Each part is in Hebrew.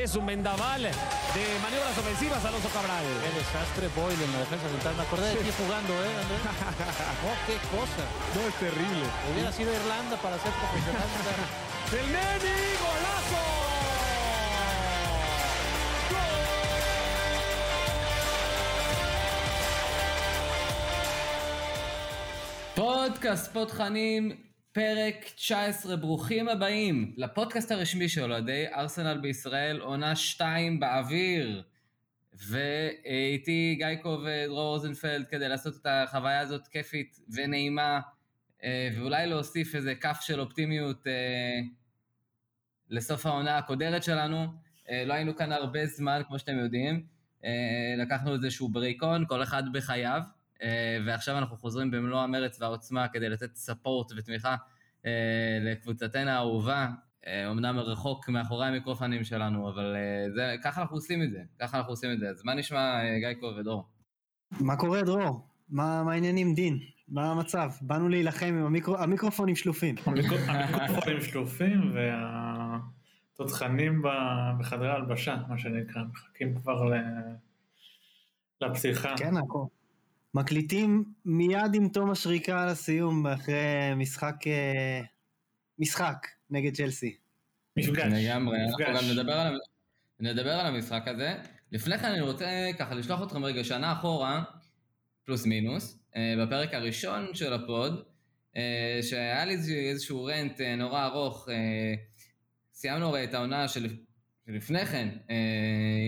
Es un vendaval de maniobras ofensivas Alonso Cabral. Qué desastre Boyle en la defensa central. Me acordé de ti jugando, ¿eh, Andrés? Oh, qué cosa. No, es terrible. Hubiera sido Irlanda para ser profesional. ¡El Neni! ¡Golazo! פודקאסט ספורט תכנים, פרק 19, ברוכים הבאים לפודקאסט הרשמי של אוהדי ארסנל בישראל, עונה 2 באוויר. ואיתי גייקו ודרור רוזנפלד כדי לעשות את החוויה הזאת כיפית ונעימה, אה, ואולי להוסיף איזה כף של אופטימיות אה, לסוף העונה הקודרת שלנו. אה, לא היינו כאן הרבה זמן, כמו שאתם יודעים. לקחנו איזשהו ברייקון, כל אחד בחייו. אה, ועכשיו אנחנו חוזרים במלוא המרץ והעוצמה כדי לתת ספורט ותמיכה אה, לקבוצתנו האהובה, אה, אמנם רחוק מאחורי המיקרופנים שלנו, אבל זה, ככה אנחנו עושים את זה, ככה אנחנו עושים את זה. אז מה נשמע גייקו ודרור? מה קורה דרור? מה, מה העניינים דין? מה המצב? באנו להילחם עם המיקרו, המיקרופונים שלופים. המיקרופונים שלופים והתותחנים בחדרי ההלבשה, מה שנקרא, מחכים כבר לפתיחה. כן, הכל. מקליטים מיד עם תום השריקה על הסיום אחרי משחק אה, משחק נגד צ'לסי. מפגש. לגמרי, אנחנו גם נדבר על, נדבר על המשחק הזה. לפני כן אני רוצה ככה לשלוח אתכם רגע שנה אחורה, פלוס מינוס, אה, בפרק הראשון של הפוד, אה, שהיה לי איזשהו רנט נורא ארוך, סיימנו הרי את העונה של, שלפני כן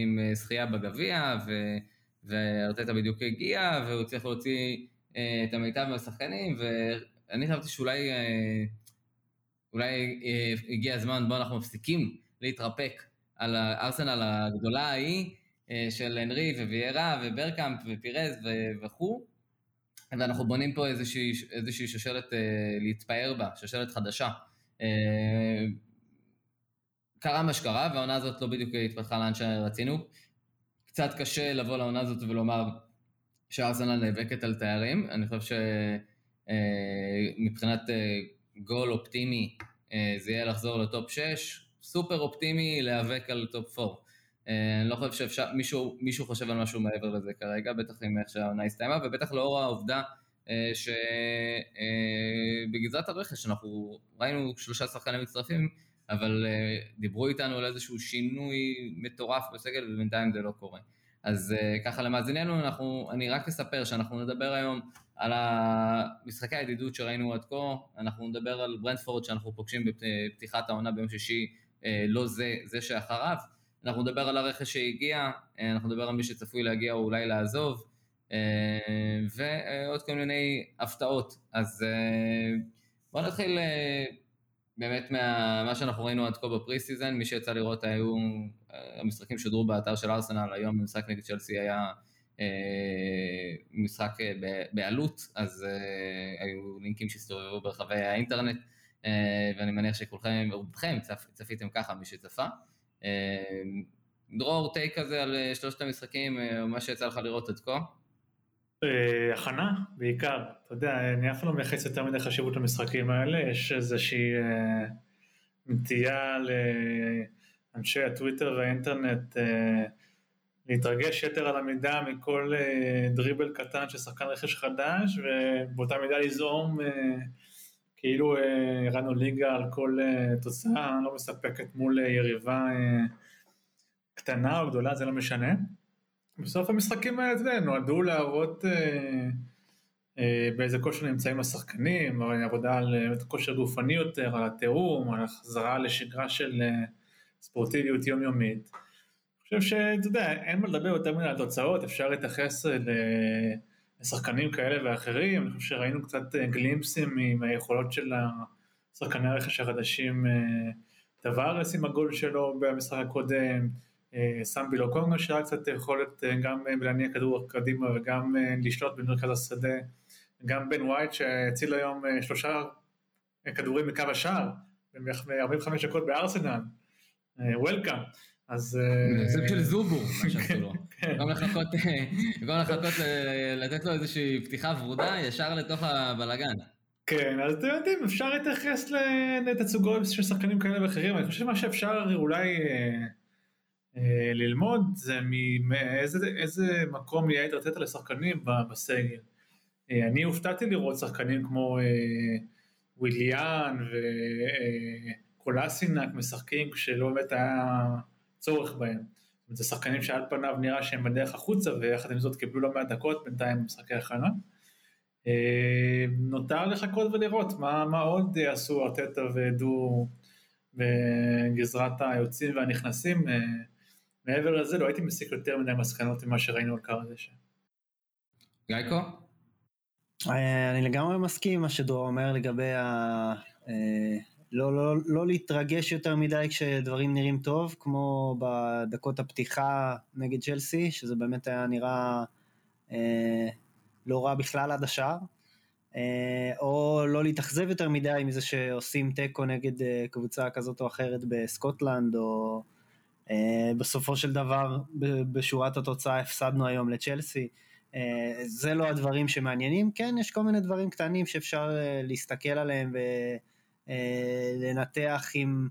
עם זכייה בגביע, ו... וארטטה בדיוק הגיע, והוא צריך להוציא אה, את המיטב מהשחקנים, ואני חשבתי שאולי אה, אולי אה, הגיע הזמן בו אנחנו מפסיקים להתרפק על הארסנל הגדולה ההיא של הנרי וויירה וברקאמפ ופירז וכו', ואנחנו בונים פה איזושהי, איזושהי שושלת אה, להתפאר בה, שושלת חדשה. אה, קרה מה שקרה, והעונה הזאת לא בדיוק התפתחה לאן שרצינו. קצת קשה לבוא לעונה הזאת ולומר שארסנל נאבקת על תארים, אני חושב שמבחינת אה, אה, גול אופטימי אה, זה יהיה לחזור ל top 6, סופר אופטימי להיאבק על top 4. אני לא חושב שאפשר, מישהו, מישהו חושב על משהו מעבר לזה כרגע, בטח עם איך שהעונה הסתיימה, ובטח לאור העובדה שבגזרת הרכש אנחנו ראינו שלושה שחקנים מצטרפים, אבל uh, דיברו איתנו על איזשהו שינוי מטורף בסגל ובינתיים זה לא קורה. אז uh, ככה למאזיננו, אנחנו, אני רק אספר שאנחנו נדבר היום על המשחקי הידידות שראינו עד כה, אנחנו נדבר על ברנדפורד שאנחנו פוגשים בפתיחת העונה ביום שישי, uh, לא זה, זה שאחריו, אנחנו נדבר על הרכש שהגיע, uh, אנחנו נדבר על מי שצפוי להגיע או אולי לעזוב, uh, ועוד כל מיני הפתעות. אז uh, בואו נתחיל... באמת מה, מה שאנחנו ראינו עד כה ב pre-season, מי שיצא לראות היו, המשחקים שודרו באתר של ארסנל, היום המשחק נגד צ'לסי היה אה, משחק אה, בעלות, אז אה, היו לינקים שהסתובבו ברחבי האינטרנט, אה, ואני מניח שכולכם, רובכם צפ, צפיתם ככה, מי שצפה. אה, דרור, take כזה על אה, שלושת המשחקים, אה, מה שיצא לך לראות עד כה. אה, הכנה בעיקר, אתה יודע, אני אף פעם לא מייחס יותר מדי חשיבות למשחקים האלה, יש איזושהי אה, נטייה לאנשי הטוויטר והאינטרנט אה, להתרגש יתר על המידה מכל דריבל קטן של שחקן רכש חדש, ובאותה מידה לזעום כאילו הרענו ליגה על כל תוצאה. לא מספקת מול יריבה קטנה או גדולה, זה לא משנה. בסוף המשחקים האלה, נועדו להראות אה, אה, באיזה כושר נמצאים השחקנים, עבודה על אה, כושר גופני יותר, על התיאום, על החזרה לשגרה של ספורטיביות יומיומית. אני חושב שאתה יודע, אין מה לדבר יותר מדי על תוצאות, אפשר להתייחס לשחקנים כאלה ואחרים, אני חושב שראינו קצת גלימפסים מהיכולות של השחקני הרכש החדשים, טווארס עם הגול שלו במשחק הקודם, סמבי לוקונגו שהיה קצת יכולת אה, גם אה, להניע כדור קדימה וגם לשלוט במרכז השדה, גם בן ווייט שהציל היום שלושה כדורים מקו השער, ב-45 דקות בארסנל, וולקאם. אז... זה של זובו, מה שעשו לו. כן. גם לחכות, לתת לו איזושהי פתיחה ורודה ישר לתוך הבלגן. כן, אז אתם יודעים, אפשר להתייחס לתצוגות של שחקנים כאלה ואחרים, אני חושב שמה שאפשר אולי אה, ללמוד זה מאיזה איזה מקום יהיה ארטטה לשחקנים בסגל. אה, אני הופתעתי לראות שחקנים כמו אה, וויליאן וקולאסינק משחקים כשלא באמת היה צורך בהם. זה שחקנים שעל פניו נראה שהם בדרך החוצה ויחד עם זאת קיבלו לא מעט דקות בינתיים במשחקי הכנה. אה, נותר לחכות ולראות מה, מה עוד יעשו ארטטה ודו בגזרת היוצאים והנכנסים. מעבר לזה לא הייתי מסיק יותר מדי מסקנות ממה שראינו על קר הדשא. גייקו? אה, אני לגמרי מסכים עם מה שדרור אומר לגבי ה... אה, לא, לא, לא להתרגש יותר מדי כשדברים נראים טוב, כמו בדקות הפתיחה נגד צ'לסי, שזה באמת היה נראה אה, לא רע בכלל עד השער, אה, או לא להתאכזב יותר מדי מזה שעושים תיקו נגד אה, קבוצה כזאת או אחרת בסקוטלנד, או בסופו של דבר בשורת התוצאה הפסדנו היום לצ'לסי. אה, זה לא הדברים שמעניינים, כן, יש כל מיני דברים קטנים שאפשר אה, להסתכל עליהם ולנתח אם,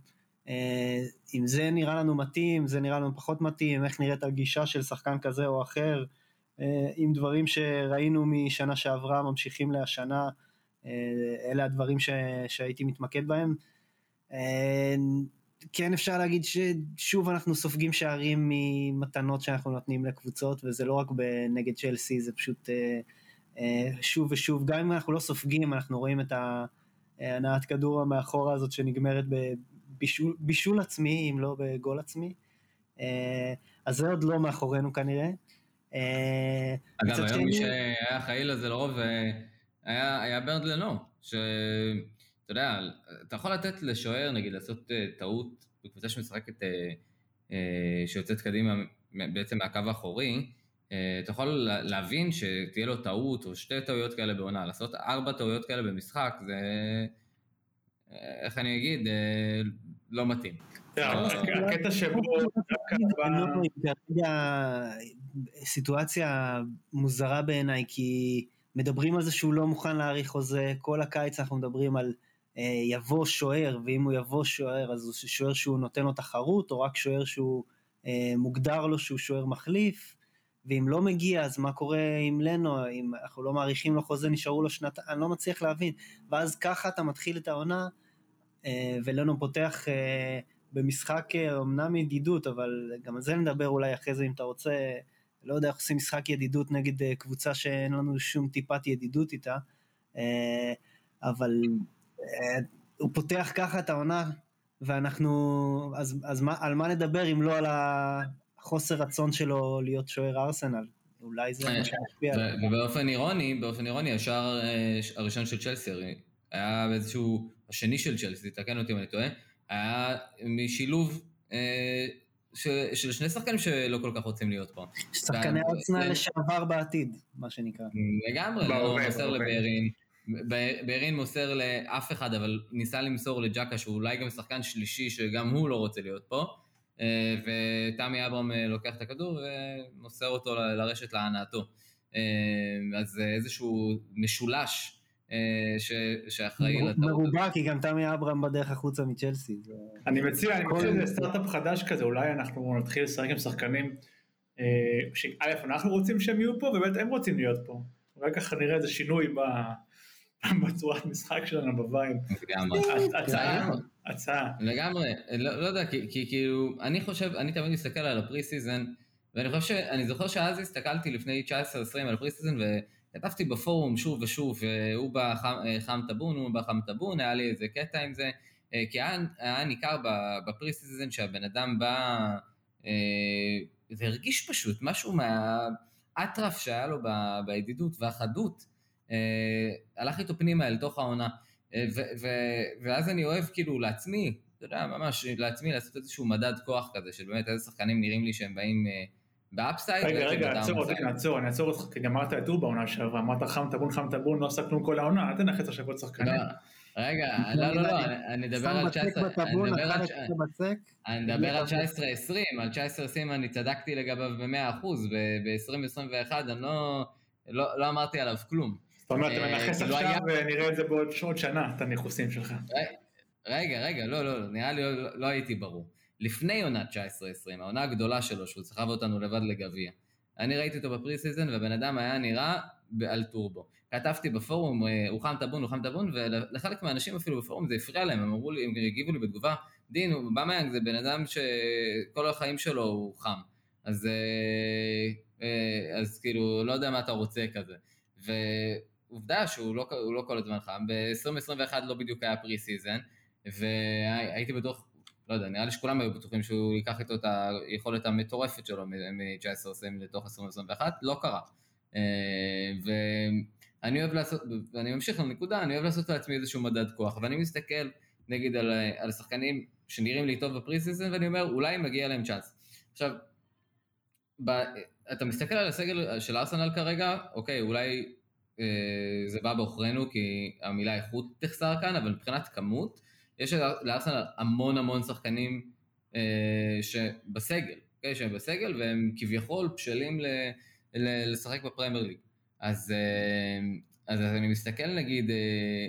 אה, אם זה נראה לנו מתאים, זה נראה לנו פחות מתאים, איך נראית הגישה של שחקן כזה או אחר, אה, אם דברים שראינו משנה שעברה ממשיכים להשנה, אה, אלה הדברים ש, שהייתי מתמקד בהם. כן אפשר להגיד ששוב אנחנו סופגים שערים ממתנות שאנחנו נותנים לקבוצות, וזה לא רק נגד צ'לסי, זה פשוט אה, אה, שוב ושוב, גם אם אנחנו לא סופגים, אנחנו רואים את הנעת כדור המאחורה הזאת שנגמרת בבישול בישול עצמי, אם לא בגול עצמי. אה, אז זה עוד לא מאחורינו כנראה. אה, אגב, היום מי שהיה אחראי לזה לרוב אה, היה, ברנד לנו, יודע, אתה יכול לתת לשוער, נגיד, לעשות אה, טעות בקבוצה שמשחקת, אה, אה, שיוצאת קדימה בעצם מהקו האחורי, אתה יכול לה- להבין שתהיה לו טעות או שתי טעויות כאלה בעונה, לעשות ארבע טעויות כאלה במשחק, זה, איך אני אגיד, לא מתאים. הקטע שבו סיטואציה מוזרה בעיניי, כי מדברים על זה שהוא לא מוכן להאריך חוזה, כל הקיץ אנחנו מדברים על יבוא שוער, ואם הוא יבוא שוער, אז הוא שוער שהוא נותן לו תחרות, או רק שוער שהוא אה, מוגדר לו שהוא שוער מחליף, ואם לא מגיע, אז מה קורה עם לנו, אם אנחנו לא מאריכים לו חוזה, נשארו לו שנתיים, אני לא מצליח להבין. ואז ככה אתה מתחיל את העונה, אה, ולנו פותח... אה, במשחק אה, אמנם ידידות, אבל גם על זה נדבר אולי אחרי זה אם אתה רוצה, לא יודע איך עושים משחק ידידות נגד אה, קבוצה שאין לנו שום טיפת ידידות איתה, אה, אבל אה, הוא פותח ככה את העונה, ואנחנו, אז, אז מה, על מה נדבר אם לא על החוסר רצון שלו להיות שוער ארסנל? אולי זה מה שמשפיע עליו. ובאופן אירוני, באופן אירוני, השער אה, הראשון של צ'לסי הרי היה באיזשהו, השני של צ'לסי, תקן אותי אם אני טועה, היה משילוב אה, של, של שני שחקנים שלא כל כך רוצים להיות פה. שחקני זה- לשעבר בעתיד, מה שנקרא. לגמרי, לא מוסר בהווה. לבארין. ב- בארין מוסר לאף אחד, אבל ניסה למסור לג'קה, שהוא אולי גם שחקן שלישי, שגם הוא לא רוצה להיות פה. אה, ותמי אברהם אה, לוקח את הכדור ומוסר אותו לרשת להנאתו. אה, אז זה איזשהו משולש ש- שאחראי לטעות. מרובע, כי גם תמי אברהם בדרך החוצה מצ'לסי. זה- אני מציע, אני מציע איזה סטארט-אפ חדש כזה, אולי אנחנו נתחיל לשחק עם שחקנים שא' אנחנו רוצים שהם יהיו פה, וב' הם רוצים להיות פה. אולי ככה נראה איזה שינוי ב- בצורת משחק שלנו ב vibe. לגמרי. הצעה, הצעה. לגמרי, לא, לא יודע, כי, כי כאילו, אני חושב, אני תמיד מסתכל על ה pre-season, ואני חושב ש... אני זוכר שאז הסתכלתי לפני 19-20 על ה pre-season, וכתבתי בפורום שוב ושוב, הוא בא חם, טאבון, הוא בא חם טאבון, היה לי איזה קטע עם זה, אה, כי היה, ניכר ב- ב pre-season שהבן אדם בא, אה, זה הרגיש פשוט משהו מהאטרף שהיה לו ב- בידידות והחדות, אה, הלך איתו פנימה אל תוך העונה. ו- ו- ואז אני אוהב כאילו לעצמי, אתה יודע, ממש לעצמי לעשות איזשהו מדד כוח כזה, של באמת איזה שחקנים נראים לי שהם באים אה, באפסייד. רגע, רגע. עצור אותי, עצור, אני אעצור אותך, כי גמרת את טור בעונה שעברה, אמרת חם טבון, חם טבון, לא עשה כלום כל העונה, אל תנחץ עכשיו עוד שחקנים. לא, רגע, לא, לא, לא, אני- שם על בצק 19, אני על מדבר על 19-20, על 19-20 אני צדקתי לגביו ב-100%, ב-2021 אני לא- לא לא אמרתי עליו כלום. אתה אה, מנכס כאילו עכשיו ונראה את זה בעוד עוד שנה, את הניחוסים שלך. רגע, רגע, לא, לא, לא, נראה לי לא, לא הייתי ברור. לפני עונת 19-20, העונה הגדולה שלו, שהוא סחב אותנו לבד לגביע. אני ראיתי אותו ב pre-season, והבן אדם היה נראה על טורבו. כתבתי בפורום, אה, הוא חם טאבון, הוא חם טאבון, ולחלק מהאנשים אפילו בפורום זה הפריע להם, הם אמרו לי, הם הגיבו לי בתגובה, דין, אובמיאנג זה בן אדם שכל החיים שלו הוא חם. אז, אה, אה, אז כאילו, לא יודע מה אתה רוצה כזה. ועובדה שהוא לא, לא כל הזמן חם, ב-2021 לא בדיוק היה pre-season, והייתי בטוח, לא יודע, נראה לי שכולם היו בטוחים שהוא ייקח איתו את היכולת המטורפת שלו מ-19-20 לתוך 2021, לא קרה. ואני אוהב לעשות, ואני ממשיך לנקודה, אני אוהב לעשות לעצמי איזשהו מדד כוח, ואני מסתכל נגיד על, על השחקנים שנראים לי טוב ב pre-season, ואני אומר, אולי מגיע להם צ'אנס. עכשיו, ב, אתה מסתכל על הסגל של ארסנל כרגע, אוקיי, אולי אה, זה בא בעוכרינו כי המילה איכות תחסר כאן, אבל מבחינת כמות, יש לארסנל המון המון שחקנים אה, שבסגל, אוקיי, שהם בסגל והם כביכול בשלים ל, ל, לשחק בפרמייר ליג. אז, אה, אז אני מסתכל נגיד אה,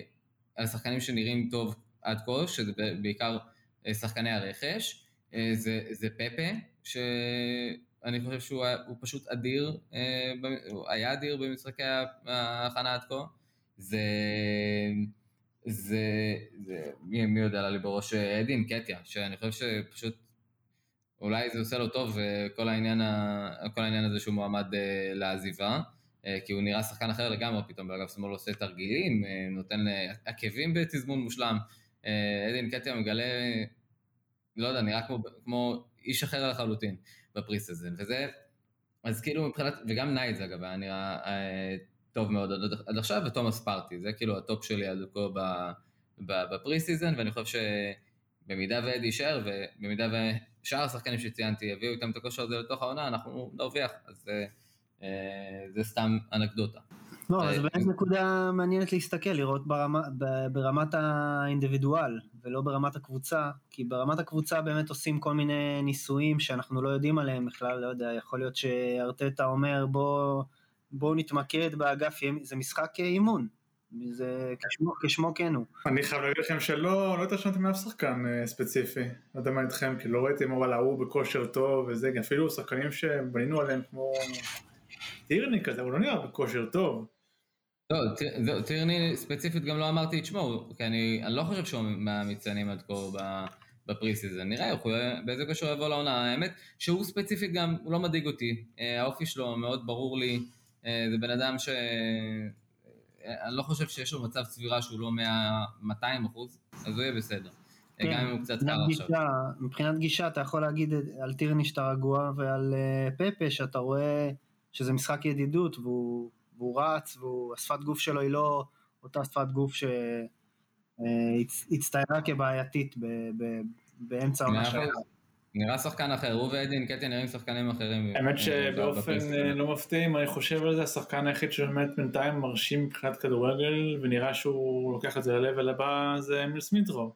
על שחקנים שנראים טוב עד כה, שזה בעיקר אה, שחקני הרכש, אה, זה, זה פפה, שאני חושב שהוא היה, פשוט אדיר, אה, הוא היה אדיר במשחקי ההכנה עד כה, זה, זה, זה מי, מי יודע לי בראש, אדין קטיה, שאני חושב שפשוט אולי זה עושה לו טוב כל העניין, כל העניין הזה שהוא מועמד לעזיבה. כי הוא נראה שחקן אחר לגמרי פתאום, באגף שמאל עושה תרגילים, נותן עקבים בתזמון מושלם, אדי נקטיה מגלה לא יודע, נראה כמו, כמו איש אחר לחלוטין ב pre-season הזה, וזה, אז כאילו מבחינת, וגם נייט זה אגב היה נראה אה, טוב מאוד עד, עד עכשיו, ותומאס פארטי, זה כאילו ה top שלי עד כה ב pre-season, ואני חושב שבמידה ואדי יישאר, ובמידה ושאר השחקנים שציינתי יביאו איתם את הכושר הזה לתוך העונה, אנחנו נרוויח, אז אה, אה, זה סתם אנקדוטה. לא, זו באמת נקודה מעניינת להסתכל, לראות ברמת האינדיבידואל ולא ברמת הקבוצה, כי ברמת הקבוצה באמת עושים כל מיני ניסויים שאנחנו לא יודעים עליהם בכלל, לא יודע, יכול להיות שארטטה אומר בוא, בוא נתמקד באגף, זה משחק אימון, זה כשמו, כשמו כן הוא. אני חייב להגיד לכם שלא, לא התרשמתי מאף שחקן אה, ספציפי, לא יודע מה איתכם, כי לא ראיתי אבל ההוא בכושר טוב וזה, אפילו שחקנים שבנינו עליהם כמו טירני כזה, הוא לא נראה בכושר טוב. לא, טירני ספציפית גם לא אמרתי את שמו, כי אני, אני לא חושב שהוא מהמצטיינים עד כה ב pre-season, נראה באיזה כושר יבוא לעונה, האמת שהוא ספציפית גם, הוא לא מדאיג אותי, אה, האופי שלו מאוד ברור לי, אה, זה בן אדם ש... אה, אני לא חושב שיש לו מצב צבירה שהוא לא 200 אחוז, אז הוא יהיה בסדר. כן, גם אם הוא קצת קר עכשיו. מבחינת גישה אתה יכול להגיד על טירני שאתה רגוע ועל פפה שאתה רואה שזה משחק ידידות והוא והוא רץ, והשפת גוף שלו היא לא אותה שפת גוף שהצטיירה כבעייתית באמצע העונה שלו. נראה שחקן אחר, הוא ועדין קטי נראים שחקנים אחרים. האמת שבאופן אה, לא מפתיע, אם אני חושב על זה, השחקן היחיד שבאמת בינתיים מרשים מבחינת כדורגל, ונראה שהוא לוקח את זה ל-level הבא, זה אמיל סמיטרו.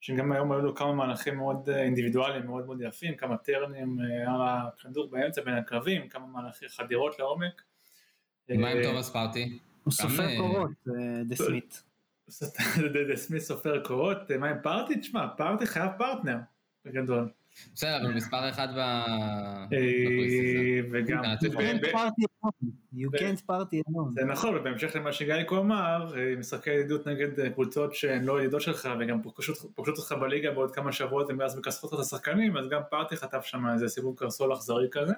שגם היום היו לו כמה מהלכים מאוד אה, אינדיבידואליים, מאוד מאוד יפים, כמה turn ים אה, על הכדור באמצע בין הקרבים, כמה מהלכי חדירות לעומק. מה עם תומאס פארטי? הוא סופר קורות, דה סמית. דה סמית סופר קורות, מה עם פארטי? תשמע, פארטי חייב פרטנר, בגדול. בסדר, אבל מספר אחד וגם... You can't party alone. זה נכון, ובהמשך למה שגייקו אמר, משחקי ידידות נגד קבוצות שהן לא ידידות שלך וגם פוגשות אותך בליגה בעוד כמה שבועות ואז מכספות את השחקנים, אז גם פארטי חטף שם איזה סיבוב קרסול אכזרי כזה.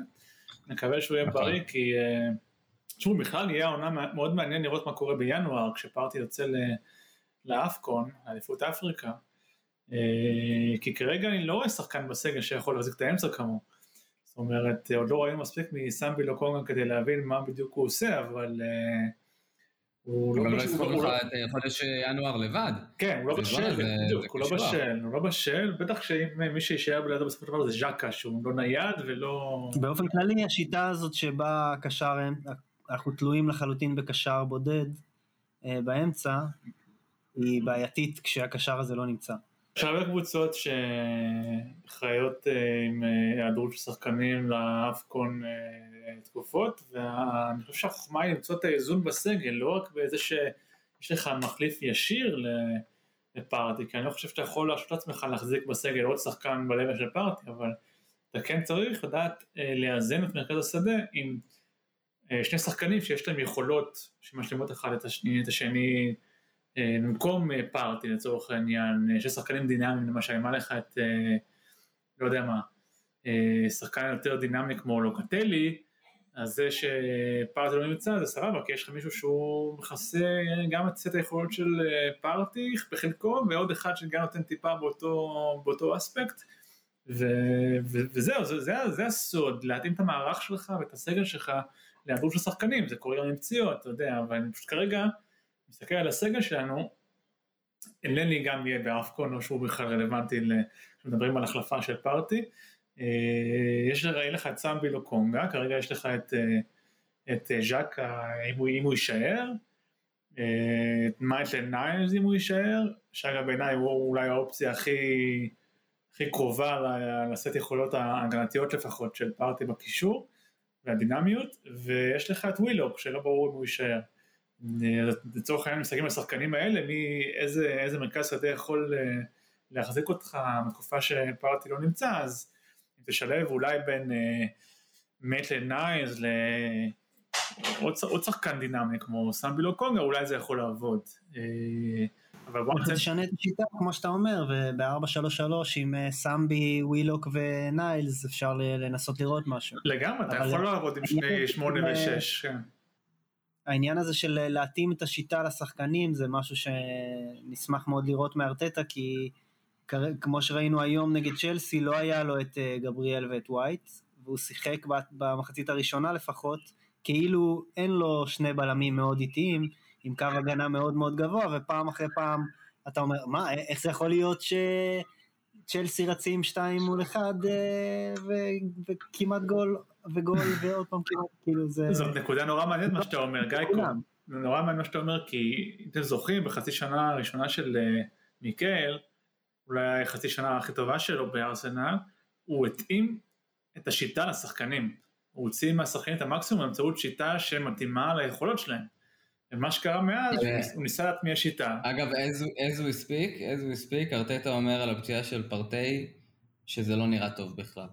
נקווה שהוא יהיה נכון. בריא כי... תשמעו, בכלל יהיה עונה מאוד מעניין לראות מה קורה בינואר, כשפארטי יוצא לאפקון, אליפות אפריקה, אה, כי כרגע אני לא רואה שחקן בסגל שיכול להחזיק את האמצע כמוהו. זאת אומרת, עוד לא ראינו מספיק מסמבי לוקונגן כדי להבין מה בדיוק הוא עושה, אבל... אה, הוא לא, לא יספוג לך את חודש ינואר לבד. כן, הוא לא בשל, בדיוק, הוא לא בשל, הוא לא בשל, בטח שאם מי שישאר בלידו בסופו של דבר זה ז'קה, שהוא לא נייד ולא... באופן כללי השיטה הזאת שבה הקשר אנחנו תלויים לחלוטין בקשר בודד אה, באמצע, היא בעייתית כשהקשר הזה לא נמצא. יש הרבה קבוצות שחיות אה, עם אה, היעדרות של שחקנים לאפקון אה, תקופות, ואני חושב שהחוכמה היא למצוא את האיזון בסגל, לא רק בזה שיש לך מחליף ישיר לפארטי, כי אני לא חושב שאתה יכול להרשות לעצמך להחזיק בסגל עוד שחקן בלבל של פארטי, אבל אתה כן צריך לדעת אה, לאזן את מרכז השדה עם שני שחקנים שיש להם יכולות שמשלימות אחד את השני, את השני אה, במקום אה, פארטי לצורך העניין, אה, שני שחקנים דינמיים למשל, אם היה לך את, אה, לא יודע מה, אה, שחקן יותר דינמי כמו לוקטלי, אז זה שפארטי לא נמצא זה סבבה, כי יש לך מישהו שהוא מכסה גם את סט היכולות של אה, פארטי בחלקו, ועוד אחד שגם נותן טיפה באותו, באותו אספקט, ו, ו, וזהו, זה, זה, זה הסוד, להתאים את המערך שלך ואת הסגל שלך להיעדרות של שחקנים, זה קורה גם עם פציעות, אתה יודע, אבל אני פשוט כרגע מסתכל על הסגל שלנו, אלני גם יהיה באפקון, או שהוא בכלל רלוונטי, כשמדברים על החלפה של פארטי, אה, יש לך את סמבי לוקונגה, כרגע יש לך את, אה, את ז'קה אם הוא, אם הוא יישאר, אה, את מייטל ניילס אם הוא יישאר, שאגב בעיניי הוא אולי האופציה הכי, הכי קרובה לסט יכולות ההגנתיות לפחות של פארטי בקישור והדינמיות, ויש לך את ווילוק שלא ברור אם הוא יישאר. לצורך העניין מסתכלים על השחקנים האלה, מי, איזה, איזה מרכז שדה יכול להחזיק אותך בתקופה שפארטי לא נמצא, אז תשלב אולי בין מט לניינס לעוד שחקן דינמי כמו סמבילו קונגה, אולי זה יכול לעבוד. אה, אבל בוא נצא... תשנה את השיטה כמו שאתה אומר, וב-433 עם אה, סמבי, ווילוק וניילס אפשר לנסות לראות משהו. לגמרי, אתה יכול לעבוד עם שני שמונה אה, ושש. כן. העניין הזה של להתאים את השיטה לשחקנים זה משהו שנשמח מאוד לראות מארטטה כי כמו שראינו היום נגד צ'לסי, לא היה לו את אה, גבריאל ואת ווייט, והוא שיחק במחצית הראשונה לפחות, כאילו אין לו שני בלמים מאוד איטיים, עם קו הגנה מאוד מאוד גבוה, ופעם אחרי פעם אתה אומר, מה, איך זה יכול להיות שצ'לסי רצים שתיים מול אחד, אה, וכמעט גול, וגול, ועוד פעם כמעט, כאילו זה... זאת נקודה נורא מעניינת מה שאתה אומר, גיא, נורא מעניין מה שאתה אומר, כי אם אתם זוכרים, בחצי שנה הראשונה של אה, מיקל, אולי החצי שנה הכי טובה שלו בארסנל, הוא התאים את השיטה לשחקנים. הוא הוציא מהשחקנים את המקסימום באמצעות שיטה שמתאימה ליכולות שלהם. ומה שקרה מאז, הוא ניסה להטמיע שיטה. אגב, as we speak, as we speak, ארטטה אומר על הפציעה של פרטי, שזה לא נראה טוב בכלל.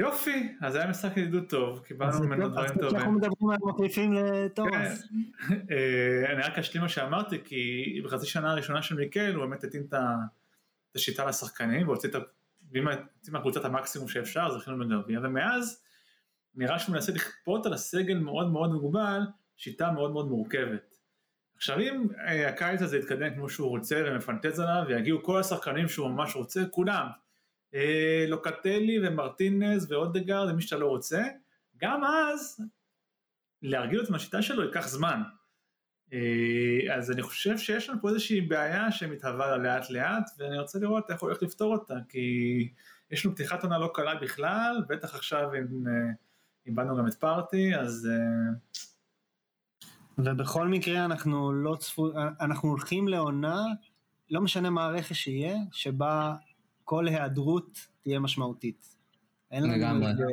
יופי, אז היה משחק ידידות טוב, קיבלנו ממנו דברים טובים. אז אנחנו מדברים על מחליפים לתומאס. כן. אה, אני רק אשלים מה שאמרתי, כי בחצי שנה הראשונה של מיקל, הוא באמת התאים את השיטה לשחקנים, והוציא מהקבוצת המקסימום שאפשר, זכינו בגביע, ומאז נראה שהוא מנסה לכפות על הסגל מאוד מאוד מוגבל, שיטה מאוד מאוד מורכבת. עכשיו אם אה, הקיץ הזה יתקדם כמו שהוא רוצה ומפנטז עליו, ויגיעו כל השחקנים שהוא ממש רוצה, כולם, אה, לוקטלי ומרטינז ואודגרד ומי שאתה לא רוצה, גם אז להרגיל אותם לשיטה שלו ייקח זמן. אה, אז אני חושב שיש לנו פה איזושהי בעיה שמתהווה לאט לאט, ואני רוצה לראות איך הוא הולך לפתור אותה, כי יש לנו פתיחת עונה לא קלה בכלל, בטח עכשיו אם איבדנו גם את פארטי, אז... אה, ובכל מקרה אנחנו לא צפו... אנחנו הולכים לעונה, לא משנה מה הרכש שיהיה, שבה כל היעדרות תהיה משמעותית. אין לנו איזה...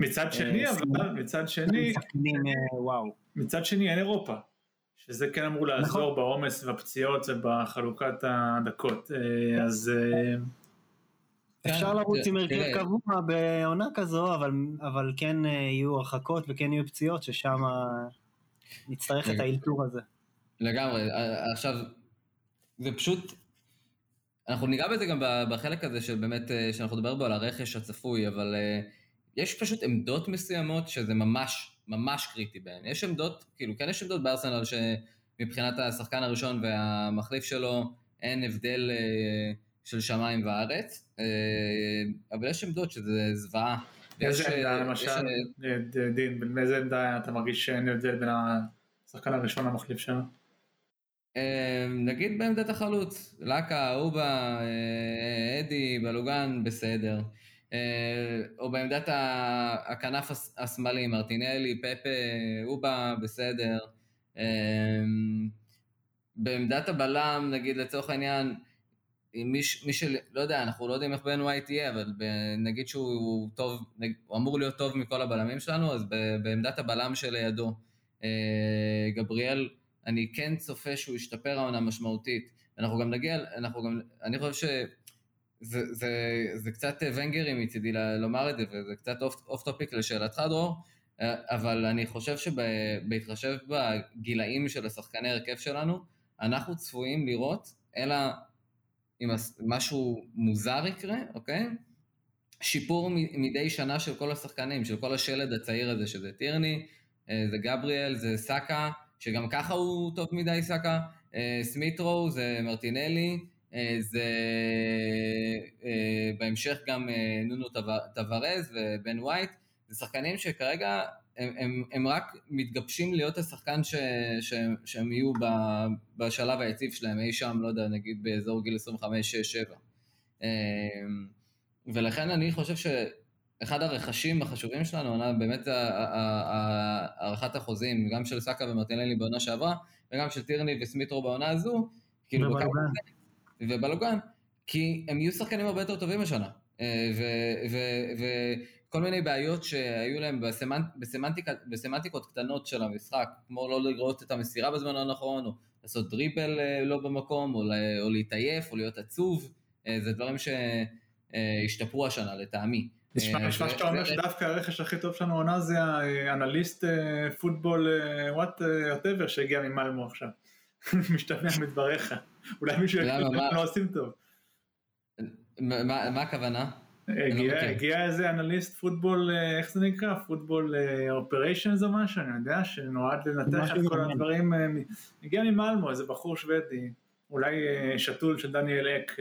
מצד שני, אבל מצד שני... וואו. מצד שני אין אירופה. שזה כן אמור לעזור נכון. בעומס והפציעות ובחלוקת הדקות, אה, אז... אה, אפשר כן, לרוץ עם הרכב קבוע בעונה כזו, אבל, אבל כן אה, יהיו הרחקות וכן יהיו פציעות, ששם נצטרך את האלתור הזה. לגמרי, עכשיו, זה פשוט, אנחנו ניגע בזה גם בחלק הזה של באמת, שאנחנו נדבר בו על הרכש הצפוי, אבל יש פשוט עמדות מסוימות שזה ממש ממש קריטי בהן. יש עמדות, כאילו, כן יש עמדות בארסנל שמבחינת השחקן הראשון והמחליף שלו אין הבדל אה, של שמיים וארץ, אה, אבל יש עמדות שזה זוועה. איזה עמדה אה, למשל, יש... דין, באיזה עמדה אתה מרגיש שאין הבדל בין השחקן הראשון למחליף שלו? נגיד בעמדת החלוץ, לקה, אובה, אדי, בלוגן, בסדר. אה, או בעמדת הכנף השמאלי, מרטינלי, פפה, אובה, בסדר. אה, בעמדת הבלם, נגיד לצורך העניין, מי, מי של... לא יודע, אנחנו לא יודעים איך בן ווייט יהיה, אבל נגיד שהוא טוב, הוא אמור להיות טוב מכל הבלמים שלנו, אז בעמדת הבלם שלידו, אה, גבריאל, אני כן צופה שהוא ישתפר העונה משמעותית. אנחנו גם נגיע, אנחנו גם, אני חושב שזה זה, זה קצת ונגרי מצידי לומר את זה, וזה קצת off topic לשאלתך דרור, אבל אני חושב שבהתחשב בגילאים של השחקני הרכב שלנו, אנחנו צפויים לראות, אלא אם משהו מוזר יקרה, אוקיי? שיפור מדי שנה של כל השחקנים, של כל השלד הצעיר הזה, שזה טירני, אה, זה גבריאל, זה סאקה, שגם ככה הוא טוב מדי סאקה, אה, סמית' רו, זה מרטינלי, אה, זה בהמשך גם נונו טבארז ובן ווייט, זה שחקנים שכרגע הם, הם, הם רק מתגבשים להיות השחקן ש, ש, שהם יהיו ב, בשלב היציב שלהם, אי שם, לא יודע, נגיד באזור גיל 25-7. ולכן אני חושב שאחד הרכשים החשובים שלנו, באמת הארכת החוזים, גם של סאקה ומרטינלי בעונה שעברה, וגם של טירני וסמיטרו בעונה הזו, כאילו... ובלוגן. ובלוגן, כי הם יהיו שחקנים הרבה יותר טובים השנה. אה, וכל מיני בעיות שהיו להם בסמנט, בסמנטיקה, בסמנטיקות קטנות של המשחק, כמו לא לראות את המסירה בזמן הנכון, או לעשות dribble אה, לא במקום, או, או להתעייף, או להיות עצוב, אה, זה דברים ש... השתפרו השנה לטעמי. נשמע שאתה אומר שדווקא הרכש הכי טוב שלנו עונה זה האנליסט football whatever שהגיע ממאלמו עכשיו. משתמע מדבריך. אולי מישהו יגיד לנו לא עושים טוב. מה הכוונה? הגיע איזה אנליסט פוטבול, איך זה נקרא? פוטבול אופריישנס או משהו, אני יודע, שנועד לנתח את כל הדברים. הגיע ממלמו, איזה בחור שוודי, אולי שתול של דניאל אק.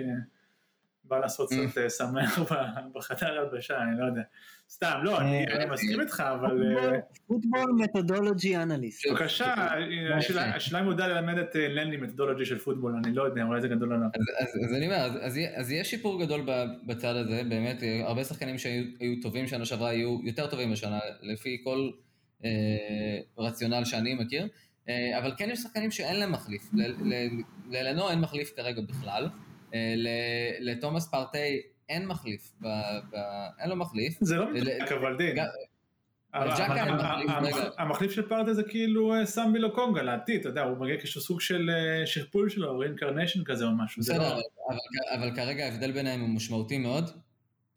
בא לעשות קצת. אה, שמח בחדר הלבשה, אני לא יודע. סתם, לא, אני אה, אני מסכים איתך, אבל... אה, פוטבול מתודולוגי אנליסט. בבקשה. השאלה אם הוא יודע ללמד את אה, לנלי מתודולוגי של פוטבול, אני לא יודע, אולי זה גדול עליו. אז, אני אומר, אז, יהיה- יש שיפור גדול ב- בצד הזה, באמת, אה, הרבה שחקנים שהיו היו טובים שנה שעברה יהיו יותר טובים השנה, לפי כל אה, רציונל שאני מכיר, אה, אבל כן יש שחקנים שאין להם מחליף, ל- ל- ללנו אין מחליף כרגע בכלל, אה, ל- לתומאס פרטי אין מחליף, ב, ב, אין לו מחליף, זה לא מדויק, אבל דין. המחליף, של פרטה זה כאילו אה, סמבי לוקונגה לעתיד, אתה יודע, הוא מגיע כשהוא סוג של אה, שכפול שלו, רeincarnation כזה או משהו. בסדר, לא- אבל, כרגע ההבדל ביניהם הוא משמעותי מאוד,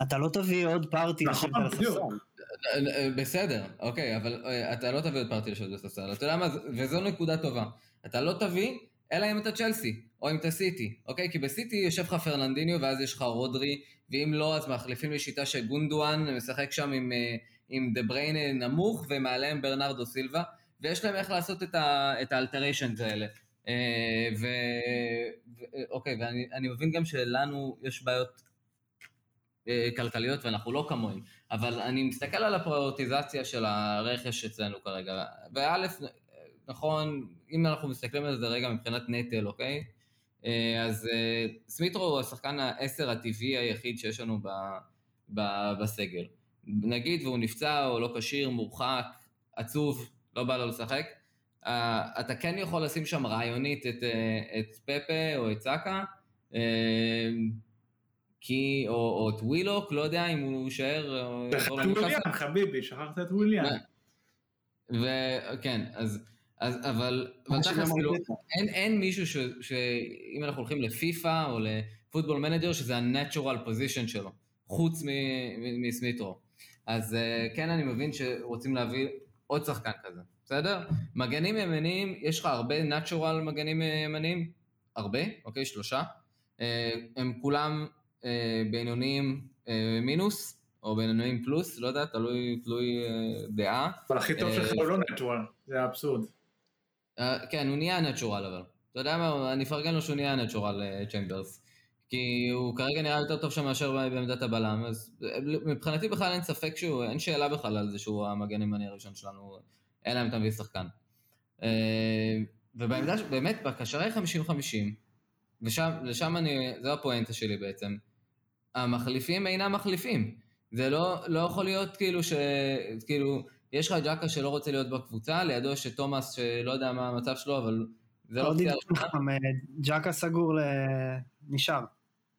אתה לא תביא עוד פארטי נכון, לשבת על. הספסל. בסדר, אוקיי, אבל אה, אתה לא תביא עוד פארטי לשבת בספסל, אתה יודע מה, וזו נקודה טובה. אתה לא תביא, אלא אם אתה צ'לסי, או אם אתה סיטי, אוקיי? כי בסיטי יושב לך פרננדיניו, ואז יש לך רודרי, ואם לא, אז מחליפים לשיטה שגונדואן משחק שם עם, אה, עם דה בריינה נמוך, ומעליהם ברנרדו סילבה, ויש להם איך לעשות את, ה alterations האלה. אה, ו... ו... אוקיי, ואני אני מבין גם שלנו יש בעיות אה, כלכליות ואנחנו לא כמוהם, אבל אני מסתכל על הפריאוריטיזציה של הרכש אצלנו כרגע, וא', נכון, אם אנחנו מסתכלים על זה רגע מבחינת נטל, אוקיי? אה, אז אה, סמיטרו הוא השחקן העשר הטבעי היחיד שיש לנו ב, ב, בסגל. נגיד והוא נפצע או לא כשיר, מורחק, עצוב, לא בא לו לשחק, אה, אתה כן יכול לשים שם רעיונית את, את פפה או את סאקה, כי, או, או את ווילוק, לא יודע אם הוא יישאר, יחזור את. וויליאם, חביבי, שכחת את וויליאן. וכן, אז, אז אבל, אבל תכלס, כאילו, ארטטה. אין, אין מישהו ש, שאם אנחנו הולכים לפיפא או לפוטבול מנג'ר, שזה ה-natural position שלו, חוץ מ- מ- מסמית' רו. אז אה, כן, אני מבין שרוצים להביא עוד שחקן כזה, בסדר? מגנים ימניים, יש לך הרבה natural מגנים ימניים, הרבה, אוקיי, שלושה. אה, הם כולם אה, בינוניים אה, מינוס, או בינוניים פלוס, לא יודע, תלוי, תלוי אה, דעה. אבל הכי טוב אה, שלך הוא לא נטואל, זה האבסורד. אה, כן, הוא נהיה נטשורל אבל. אתה יודע מה, אני אפרגן לו שהוא נהיה נטשורל צ'מברס. כי הוא כרגע נראה יותר טוב שם מאשר בעמדת הבלם, אז אה, מבחינתי בכלל אין ספק שהוא, אין שאלה בכלל על זה שהוא המגן הימני הראשון שלנו, אלא אם אתה מביא שחקן. אה, ובעמדה, באמת, בקשרי 50-50, ולשם אני, זו הפואנטה שלי בעצם, המחליפים אינם מחליפים. זה לא, לא יכול להיות כאילו ש... כאילו, יש לך ג'קה שלא רוצה להיות בקבוצה, לידו יש את תומאס שלא יודע מה המצב שלו, אבל זה לא אופציה עדכון ראשונה. חם, ג'קה סגור ל... נשאר.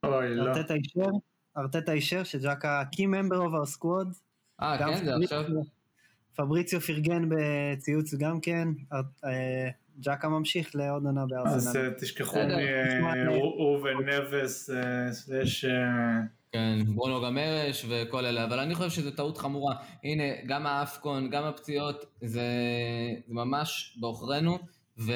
אוי, לא. ארטטה אישר, ארטטה אישר שג'קה key member of our squad. אה, כן, זה עכשיו... פבריציו פרגן בציוץ גם כן, אה, ג'קה ממשיך לעוד עונה אז בארסנל. אה, תשכחו. מראובן נבס, אה, סלאש... אה, כן, ברונו גמרש וכל אלה, אבל אני חושב שזו טעות חמורה. הנה, גם האפקון, גם הפציעות, זה, זה ממש בעוכרינו, ו,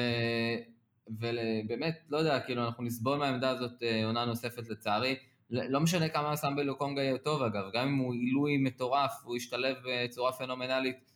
ובאמת, לא יודע, כאילו, אנחנו נסבול מהעמדה הזאת אה, עונה נוספת לצערי. לא משנה כמה סמבי לוקונגה יהיה טוב אגב, גם אם הוא עילוי מטורף, הוא ישתלב בצורה פנומנלית, אה,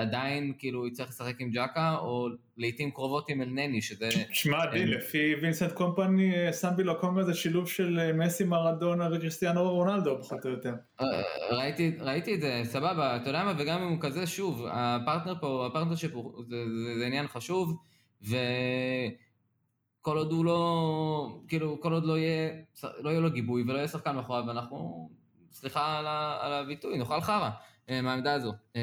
עדיין כאילו יצטרך לשחק עם ג'קה, או לעיתים קרובות עם אלנני, שזה... שמע, כן. לפי וינסנט קומפני, אה, סמבי לוקונגה זה שילוב של אה, מסי, מרדונה וכריסטיאנו רונלדו, פחות או יותר. אה, ראיתי, ראיתי את זה, סבבה, אתה יודע מה, וגם אם הוא כזה, שוב, הפרטנר פה, ה partnership הוא- זה, זה, זה עניין חשוב, וכל עוד הוא לא, כאילו, כל עוד לא יהיה, לא יהיה לו גיבוי ולא יהיה שחקן מאחוריו, ואנחנו, סליחה על, ה, על הביטוי, נאכל חרא אה, מהעמדה הזו. אה,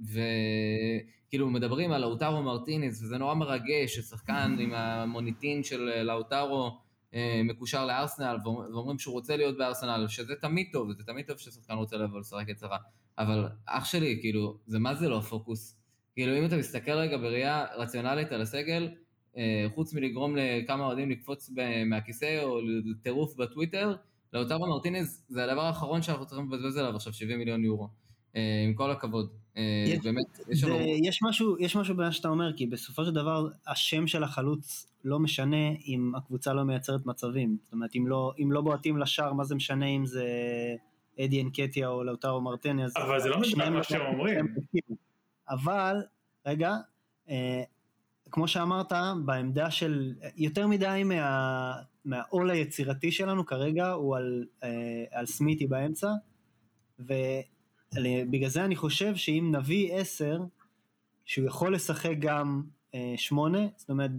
וכאילו מדברים על לאוטרו מרטינס, וזה נורא מרגש, ששחקן עם המוניטין של אה, לאוטרו, אה, מקושר לארסנל ואומר- ואומרים שהוא רוצה להיות בארסנל, שזה תמיד טוב, זה תמיד טוב ששחקן רוצה לבוא לשחק אצלך, אבל אח שלי, כאילו, זה מה זה לא הפוקוס? כאילו, אם אתה מסתכל רגע בראייה רציונלית על הסגל, אה, חוץ מלגרום לכמה אוהדים לקפוץ מהכיסא או לטירוף בטוויטר, לאוטרו מרטינז זה הדבר האחרון שאנחנו צריכים לבזבז עליו עכשיו 70 מיליון יורו. אה, עם כל הכבוד. אה, יש- באמת, יש לנו... ויש משהו, יש משהו במה שאתה אומר, כי בסופו של דבר השם של החלוץ לא משנה אם הקבוצה לא מייצרת מצבים. זאת אומרת, אם לא, אם לא בועטים לשער, מה זה משנה אם זה אדי אנקטיה או לאוטרו מרטני, אז... אבל זה לא שניהם מה לא- שהם אומרים. אבל, רגע, אה, כמו שאמרת, בעמדה של יותר מדי מה, מהעול היצירתי שלנו כרגע הוא על, אה, על סמיתי באמצע, ובגלל זה אני חושב שאם נביא עשר, שהוא יכול לשחק גם אה, שמונה, זאת אומרת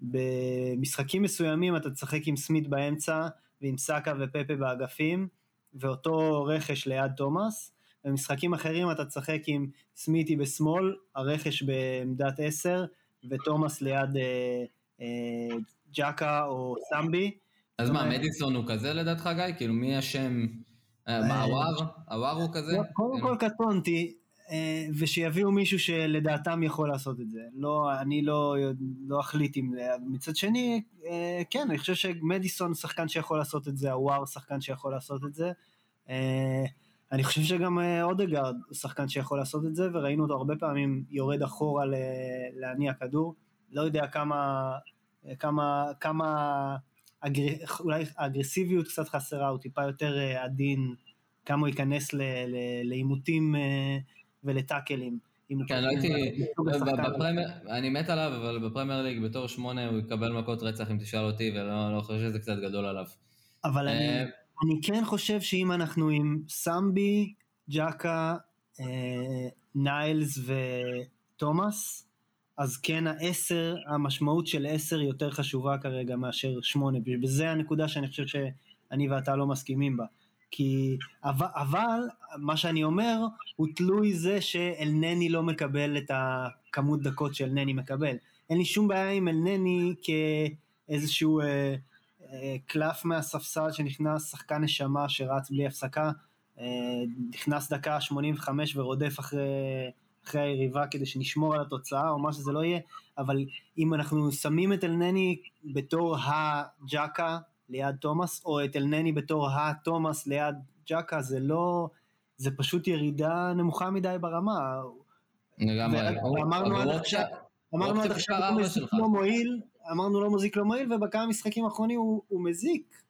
במשחקים מסוימים אתה תשחק עם סמית באמצע ועם סאקה ופפה באגפים, ואותו רכש ליד תומאס, במשחקים אחרים אתה תשחק עם סמיתי בשמאל, הרכש בעמדת עשר, ותומאס ליד אה, אה, ג'קה או סמבי. אז מה, מדיסון הוא כזה לדעתך, גיא? כאילו, מי השם? אה, מה, אה, הוואר? הוואר הוא כזה? קודם כל קטונתי, אה, ושיביאו מישהו שלדעתם יכול לעשות את זה. לא, אני לא, לא אחליט אם... מצד שני, אה, כן, אני חושב שמדיסון שחקן שיכול לעשות את זה, הוואר שחקן שיכול לעשות את זה. אה, אני חושב שגם אה, אודגרד הוא שחקן שיכול לעשות את זה, וראינו אותו הרבה פעמים יורד אחורה להניע כדור. לא יודע כמה, כמה, כמה, אגר... אולי האגרסיביות קצת חסרה, הוא טיפה יותר אה, עדין, כמה הוא ייכנס לעימותים אה, ולטאקלים. כן, לא הייתי... בפרמייר, אני מת עליו, אבל בפרמייר ליג בתור שמונה הוא יקבל מכות רצח אם תשאל אותי, ולא לא חושב שזה קצת גדול עליו. אבל אני, אה, אני כן חושב שאם אנחנו עם סמבי, ג'קה, אה, ניילס ותומאס, אז כן העשר, המשמעות של עשר יותר חשובה כרגע מאשר שמונה, וזה הנקודה שאני חושב שאני ואתה לא מסכימים בה. כי, אבל, אבל מה שאני אומר הוא תלוי זה שאלנני לא מקבל את הכמות דקות שאלנני מקבל. אין לי שום בעיה עם אלנני כאיזשהו אה, אה, קלף מהספסל שנכנס, שחקן נשמה שרץ בלי הפסקה, אה, נכנס דקה 85 ורודף אחרי, אחרי היריבה כדי שנשמור על התוצאה או מה שזה לא יהיה, אבל אם אנחנו שמים את אלנני בתור הג'קה ליד תומאס, או את אלנני בתור התומאס ליד ג'קה, זה לא, זה פשוט ירידה נמוכה מדי ברמה. לגמרי. ואמרנו אבל עד עכשיו, אמרנו עד עכשיו לא. לא מועיל, אמרנו לא מזיק לא מועיל, ובכמה משחקים האחרונים הוא, הוא מזיק,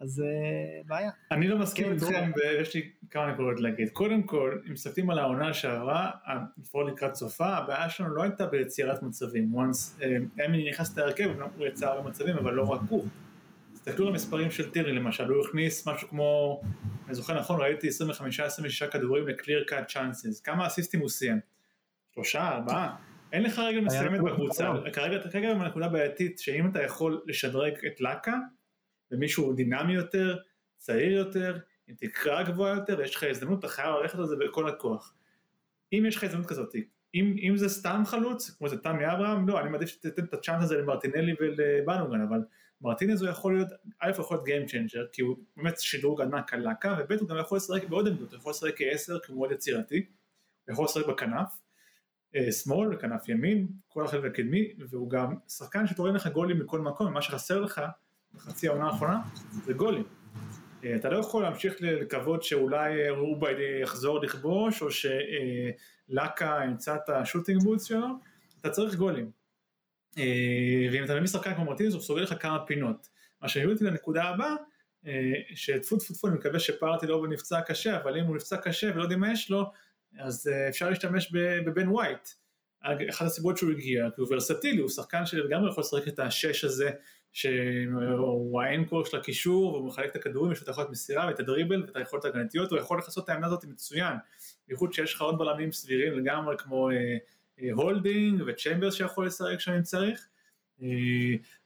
אז אה, בעיה. אני לא מסכים כן, איתכם ויש לי כמה נקודות להגיד. קודם כל, אם מסתכלים על העונה שעברה, לפחות לקראת סופה, הבעיה שלנו לא הייתה ביצירת מצבים. once אה, אמילי נכנס להרכב, הוא יצר הרבה מצבים, אבל לא רק הוא. תסתכלו על המספרים של טירי למשל, הוא הכניס משהו כמו, אני זוכר נכון, ראיתי 25-26 כדורים לקליר קאט צ'אנסס. כמה אסיסטים הוא סיים? שלושה, ארבעה? אין לך רגל מסוימת טוב, בקבוצה. כרגע כרגע גם הנקודה בעייתית, שאם אתה יכול לשדרג את לאקה, ומישהו דינמי יותר, צעיר יותר, עם תקרה גבוהה יותר, ויש לך הזדמנות, אתה חייב ללכת על זה בכל הכוח. אם יש לך הזדמנות כזאת, אם, אם זה סתם חלוץ, כמו זה תמי אברהם, לא, אני מעדיף שתתן את הצ'אנס הזה למרטינלי ולבלוגן, אבל מרטינז הוא יכול להיות, א' הוא יכול להיות Game Changer, כי הוא באמת שדרוג ענק על לאקה, וב' הוא גם יכול לשחק בעוד עמדות, הוא יכול לשחק כעשר, כי הוא מאוד יצירתי, הוא יכול לשחק בכנף, אה, שמאל, בכנף ימין, כל החלק הקדמי, והוא גם שחקן שתורם לך גולים מכל מקום, מה שחסר לך בחצי העונה האחרונה זה גולים. אה, אתה לא יכול להמשיך לקוות שאולי רובייד יחזור לכבוש, או שלאקה ימצא את השוטינג בוטס שלו, אתה צריך גולים. אה, ואם אתה מביא שחקן כמו מרטינס הוא סוגר לך כמה פינות. מה שהביא אותי לנקודה הבאה, אה, שטפו טפו טפו אני מקווה שפארטי לא נפצע קשה, אבל אם הוא נפצע קשה ולא יודעים מה יש לו, אז אפשר להשתמש בבן ווייט. אחת הסיבות שהוא הגיע, כי הוא ורסטילי, הוא שחקן שלגמרי יכול לשחק את השש הזה, שהוא האנקור של הקישור, והוא מחלק את הכדורים, יש לו את היכולת מסירה ואת הדריבל ואת היכולת ההגנתיות, הוא יכול לעשות את העמדה הזאת מצוין, בייחוד שיש לך עוד בלמים סבירים לגמרי כמו הולדינג וצ'יימברס שיכול לשחק כשאני צריך,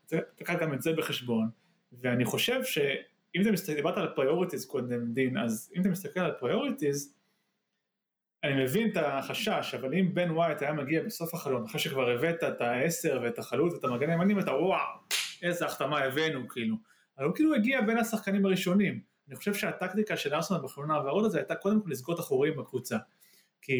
תקח גם את זה בחשבון, ואני חושב שאם אתה מסתכל, דיברת על priorities קודם דין, אז אם אתה מסתכל על priorities, אני מבין את החשש, אבל אם בן ווייט היה מגיע בסוף החלון, אחרי שכבר הבאת את העשר ואת החלוץ ואת המגן הימני, ואתה וואו, איזה החתמה הבאנו כאילו, אבל הוא כאילו הגיע בין השחקנים הראשונים, אני חושב שהטקטיקה של ארסנל בחלון העברות הזה הייתה קודם כל לסגור את החורים בקבוצה. כי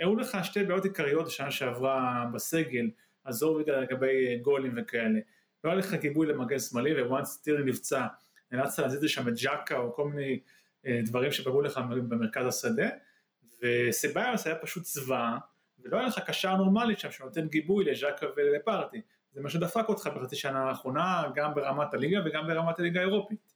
היו לך שתי בעיות עיקריות בשנה שעברה בסגל, עזוב רגע לגבי גולים וכאלה. לא היה לך גיבוי למגן שמאלי, וואנס טירני נפצע, נאלצת להזיז לשם את ג'קה או כל מיני אה, דברים שפגעו לך במרכז השדה, וסביוס היה פשוט צבא, ולא היה לך קשר נורמלי שם שנותן גיבוי לג'קה ולפרטי. זה מה שדפק אותך בחצי שנה האחרונה, גם ברמת הליגה וגם ברמת הליגה האירופית.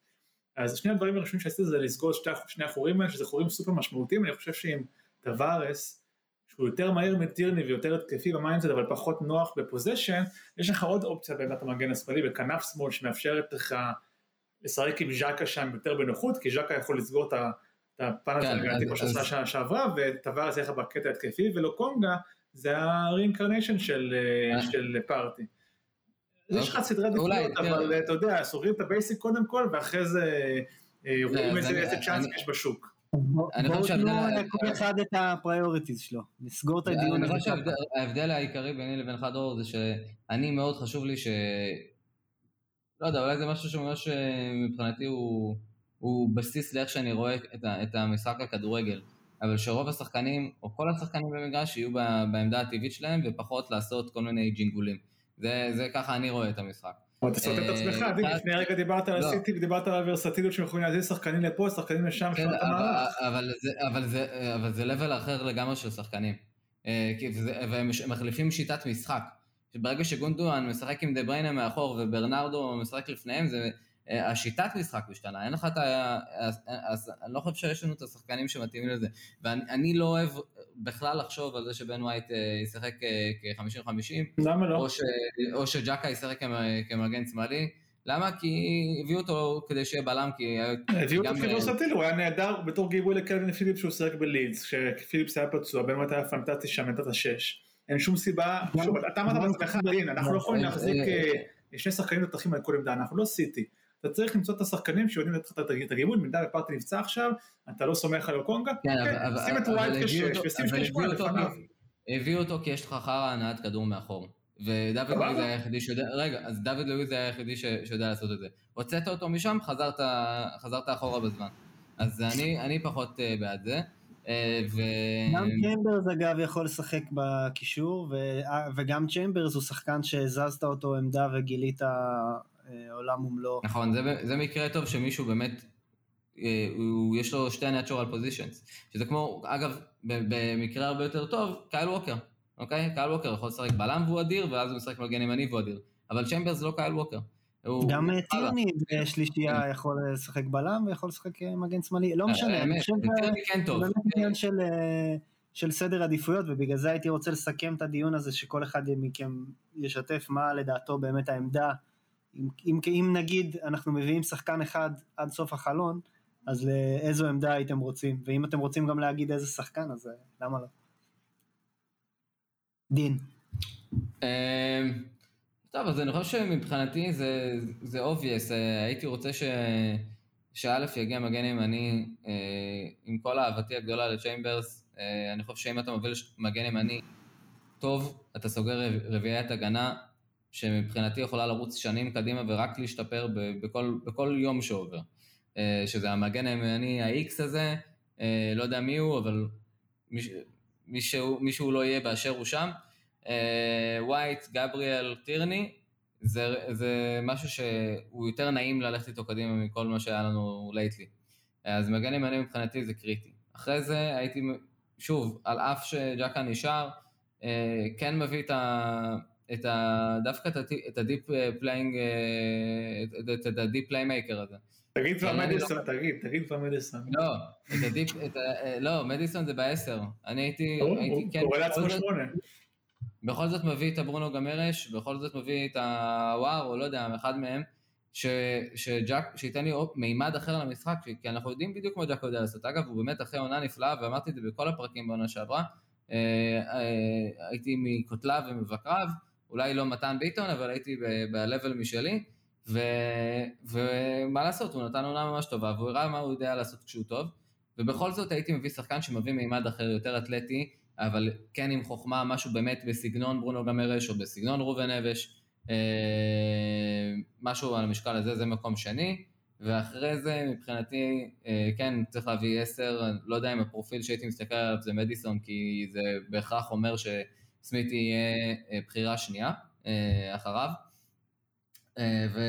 אז שני הדברים הראשונים שעשיתי זה לסגור את שני החורים האלה, שזה חורים סופר משמעותיים, אני חושב שאם טווארס, שהוא יותר מהיר מטירני ויותר התקפי ב mindset אבל פחות נוח ב position, יש לך עוד אופציה בעמדת המגן השמאלי בכנף שמאל שמאפשרת לך לשחק עם ז'קה שם יותר בנוחות, כי ז'קה יכול לסגור את הפן הזה הגנתי כמו שעשה שנה שעברה, וטווארס יהיה לך בקטע התקפי, ולוקונגה זה ה reincarnation של, אה. של פארטי. יש לך סדרי דקות, אבל אתה יודע, סוגרים את ה basic קודם כל, ואחרי זה אה, רואים איזה צ'אנס יש בשוק. בואו תנו לכל אחד את ה priorities שלו, נסגור את הדיון. אני חושב שההבדל העיקרי ביני לבינך דור זה שאני מאוד חשוב לי ש... לא יודע, אולי זה משהו שממש אה, מבחינתי הוא, הוא בסיס לאיך שאני רואה את, את המשחק הכדורגל. אבל שרוב השחקנים, או כל השחקנים במגרש, יהיו בעמדה הטבעית שלהם ופחות לעשות כל מיני ג'ינגולים. זה, זה ככה אני רואה את המשחק. אתה סוטט את עצמך, אה, לפני רגע דיברת על לא. הסיטי ודיברת על הוורסטיליות שהם יכולים להזיז שחקנים לפה, שחקנים לשם, כן, אבל זה לבל אחר לגמרי של שחקנים. אה, והם מחליפים שיטת משחק. ברגע שגונדואן משחק עם דה בריינה מאחור וברנרדו משחק לפניהם, זה אה, השיטת משחק משתנה, אין לך את ה... אז אני לא חושב שיש לנו את השחקנים שמתאימים לזה. ואני לא אוהב בכלל לחשוב על זה שבן ווייט אה, ישחק אה, כ-50-50. למה לא? או שג'קה ישחק כמגן שמאלי. למה? כי הביאו אותו כדי שיהיה בלם, כי... הביאו אותו כוורסטיל, הוא היה נהדר בתור גיבוי לקלווין פיליפס שהוא שיחק בלידס, כשפיליפס היה פצוע, בן ווייט היה פנטסטי שם, נתת שש. אין שום סיבה, שוב, אתה אמרת בעצמך, אנחנו לא יכולים להחזיק שני שחקנים תותחים על כל עמדה, אנחנו לא סיטי. אתה צריך למצוא את השחקנים שיודעים לתת את הגיבוי, במידה ופארטי נפצע עכשיו, אתה לא סומך על אוקונגה, כן, כן, שים את ווייט כשש, ושים שני שמונה לפניו. הביאו אותו כי יש לך חרא הנעת כדור מאחור. ודוד לואיז היה היחידי שיודע, רגע, אז דוד לואיז היה היחידי שיודע לעשות את זה. הוצאת אותו משם, חזרת, חזרת אחורה בזמן. אז אני, אני פחות uh, בעד זה. Uh, ו... גם צ'מברס אגב יכול לשחק בקישור, ו... וגם צ'מברס הוא שחקן שהזזת אותו עמדה וגילית אה, עולם ומלואו. נכון, זה, זה מקרה טוב שמישהו באמת, אה, הוא, יש לו שתי natural positions, שזה כמו, אגב, במקרה הרבה יותר טוב, קייל ווקר, אוקיי? קייל ווקר יכול לשחק בלם והוא אדיר, ואז הוא משחק מגן ימני והוא אדיר. אבל צ'מברס לא קייל ווקר. גם אה, טירני בשלישייה כן. יכול לשחק בלם ויכול לשחק מגן שמאלי, לא משנה, אני חושב כן טוב. זה באמת עניין של... של סדר עדיפויות ובגלל זה הייתי רוצה לסכם את הדיון הזה שכל אחד מכם ישתף מה לדעתו באמת העמדה אם, אם, אם נגיד אנחנו מביאים שחקן אחד עד סוף החלון, אז לאיזו עמדה הייתם רוצים? ואם אתם רוצים גם להגיד איזה שחקן, אז אה, למה לא? דין. אמ, טוב, אז אני חושב שמבחינתי זה, זה obvious, אה, הייתי רוצה ש... שא' יגיע מגן ימני, אה, עם כל אהבתי הגדולה לצ'יימברס, אני חושב שאם אתה מוביל מגן ימני טוב, אתה סוגר רביעיית הגנה, שמבחינתי יכולה לרוץ שנים קדימה ורק להשתפר בכל, בכל יום שעובר. אה, שזה המגן הימני ה-X הזה, אה, לא יודע מי הוא, אבל מישהו, מישהו לא יהיה באשר הוא שם. ווייט, גבריאל, טירני, זה, זה משהו שהוא יותר נעים ללכת איתו קדימה מכל מה שהיה לנו lately. אז מגן ימני מבחינתי זה קריטי. אחרי זה הייתי, שוב, על אף שג'קה נשאר, אה, כן מביא את ה... את ה... דווקא את ה deep playing, את ה deep playmaker הזה. תגיד כבר כן, מדיסון, לא- תגיד, תגיד כבר מדיסון. לא, את ה deep, אה, לא, מדיסון זה בעשר. אני הייתי, הייתי, כן. הוא קורא לעצמו שמונה. בכל זאת מביא את הברונו גמרש, בכל זאת מביא את הוואר, או לא יודע, אחד מהם, ש, שג'ק, שייתן לי מימד אחר למשחק, כי אנחנו יודעים בדיוק מה ג'ק יודע לעשות. אגב, הוא באמת אחרי עונה נפלאה, ואמרתי את זה בכל הפרקים בעונה שעברה. אה, אה, הייתי מכותליו ומבקריו, אולי לא מתן ביטון, אבל הייתי ב-level משלי, ו, ומה לעשות, הוא נתן עונה ממש טובה, והוא הראה מה הוא יודע לעשות כשהוא טוב, ובכל זאת הייתי מביא שחקן שמביא מימד אחר, יותר אתלטי, אבל כן עם חוכמה, משהו באמת בסגנון ברונו גמרש או בסגנון ראובן אבש, אה, משהו על המשקל הזה, זה מקום שני, ואחרי זה מבחינתי, אה, כן, צריך להביא עשר, לא יודע אם הפרופיל שהייתי מסתכל עליו זה מדיסון, כי זה בהכרח אומר שסמית יהיה אה, בחירה שנייה אחריו. ו...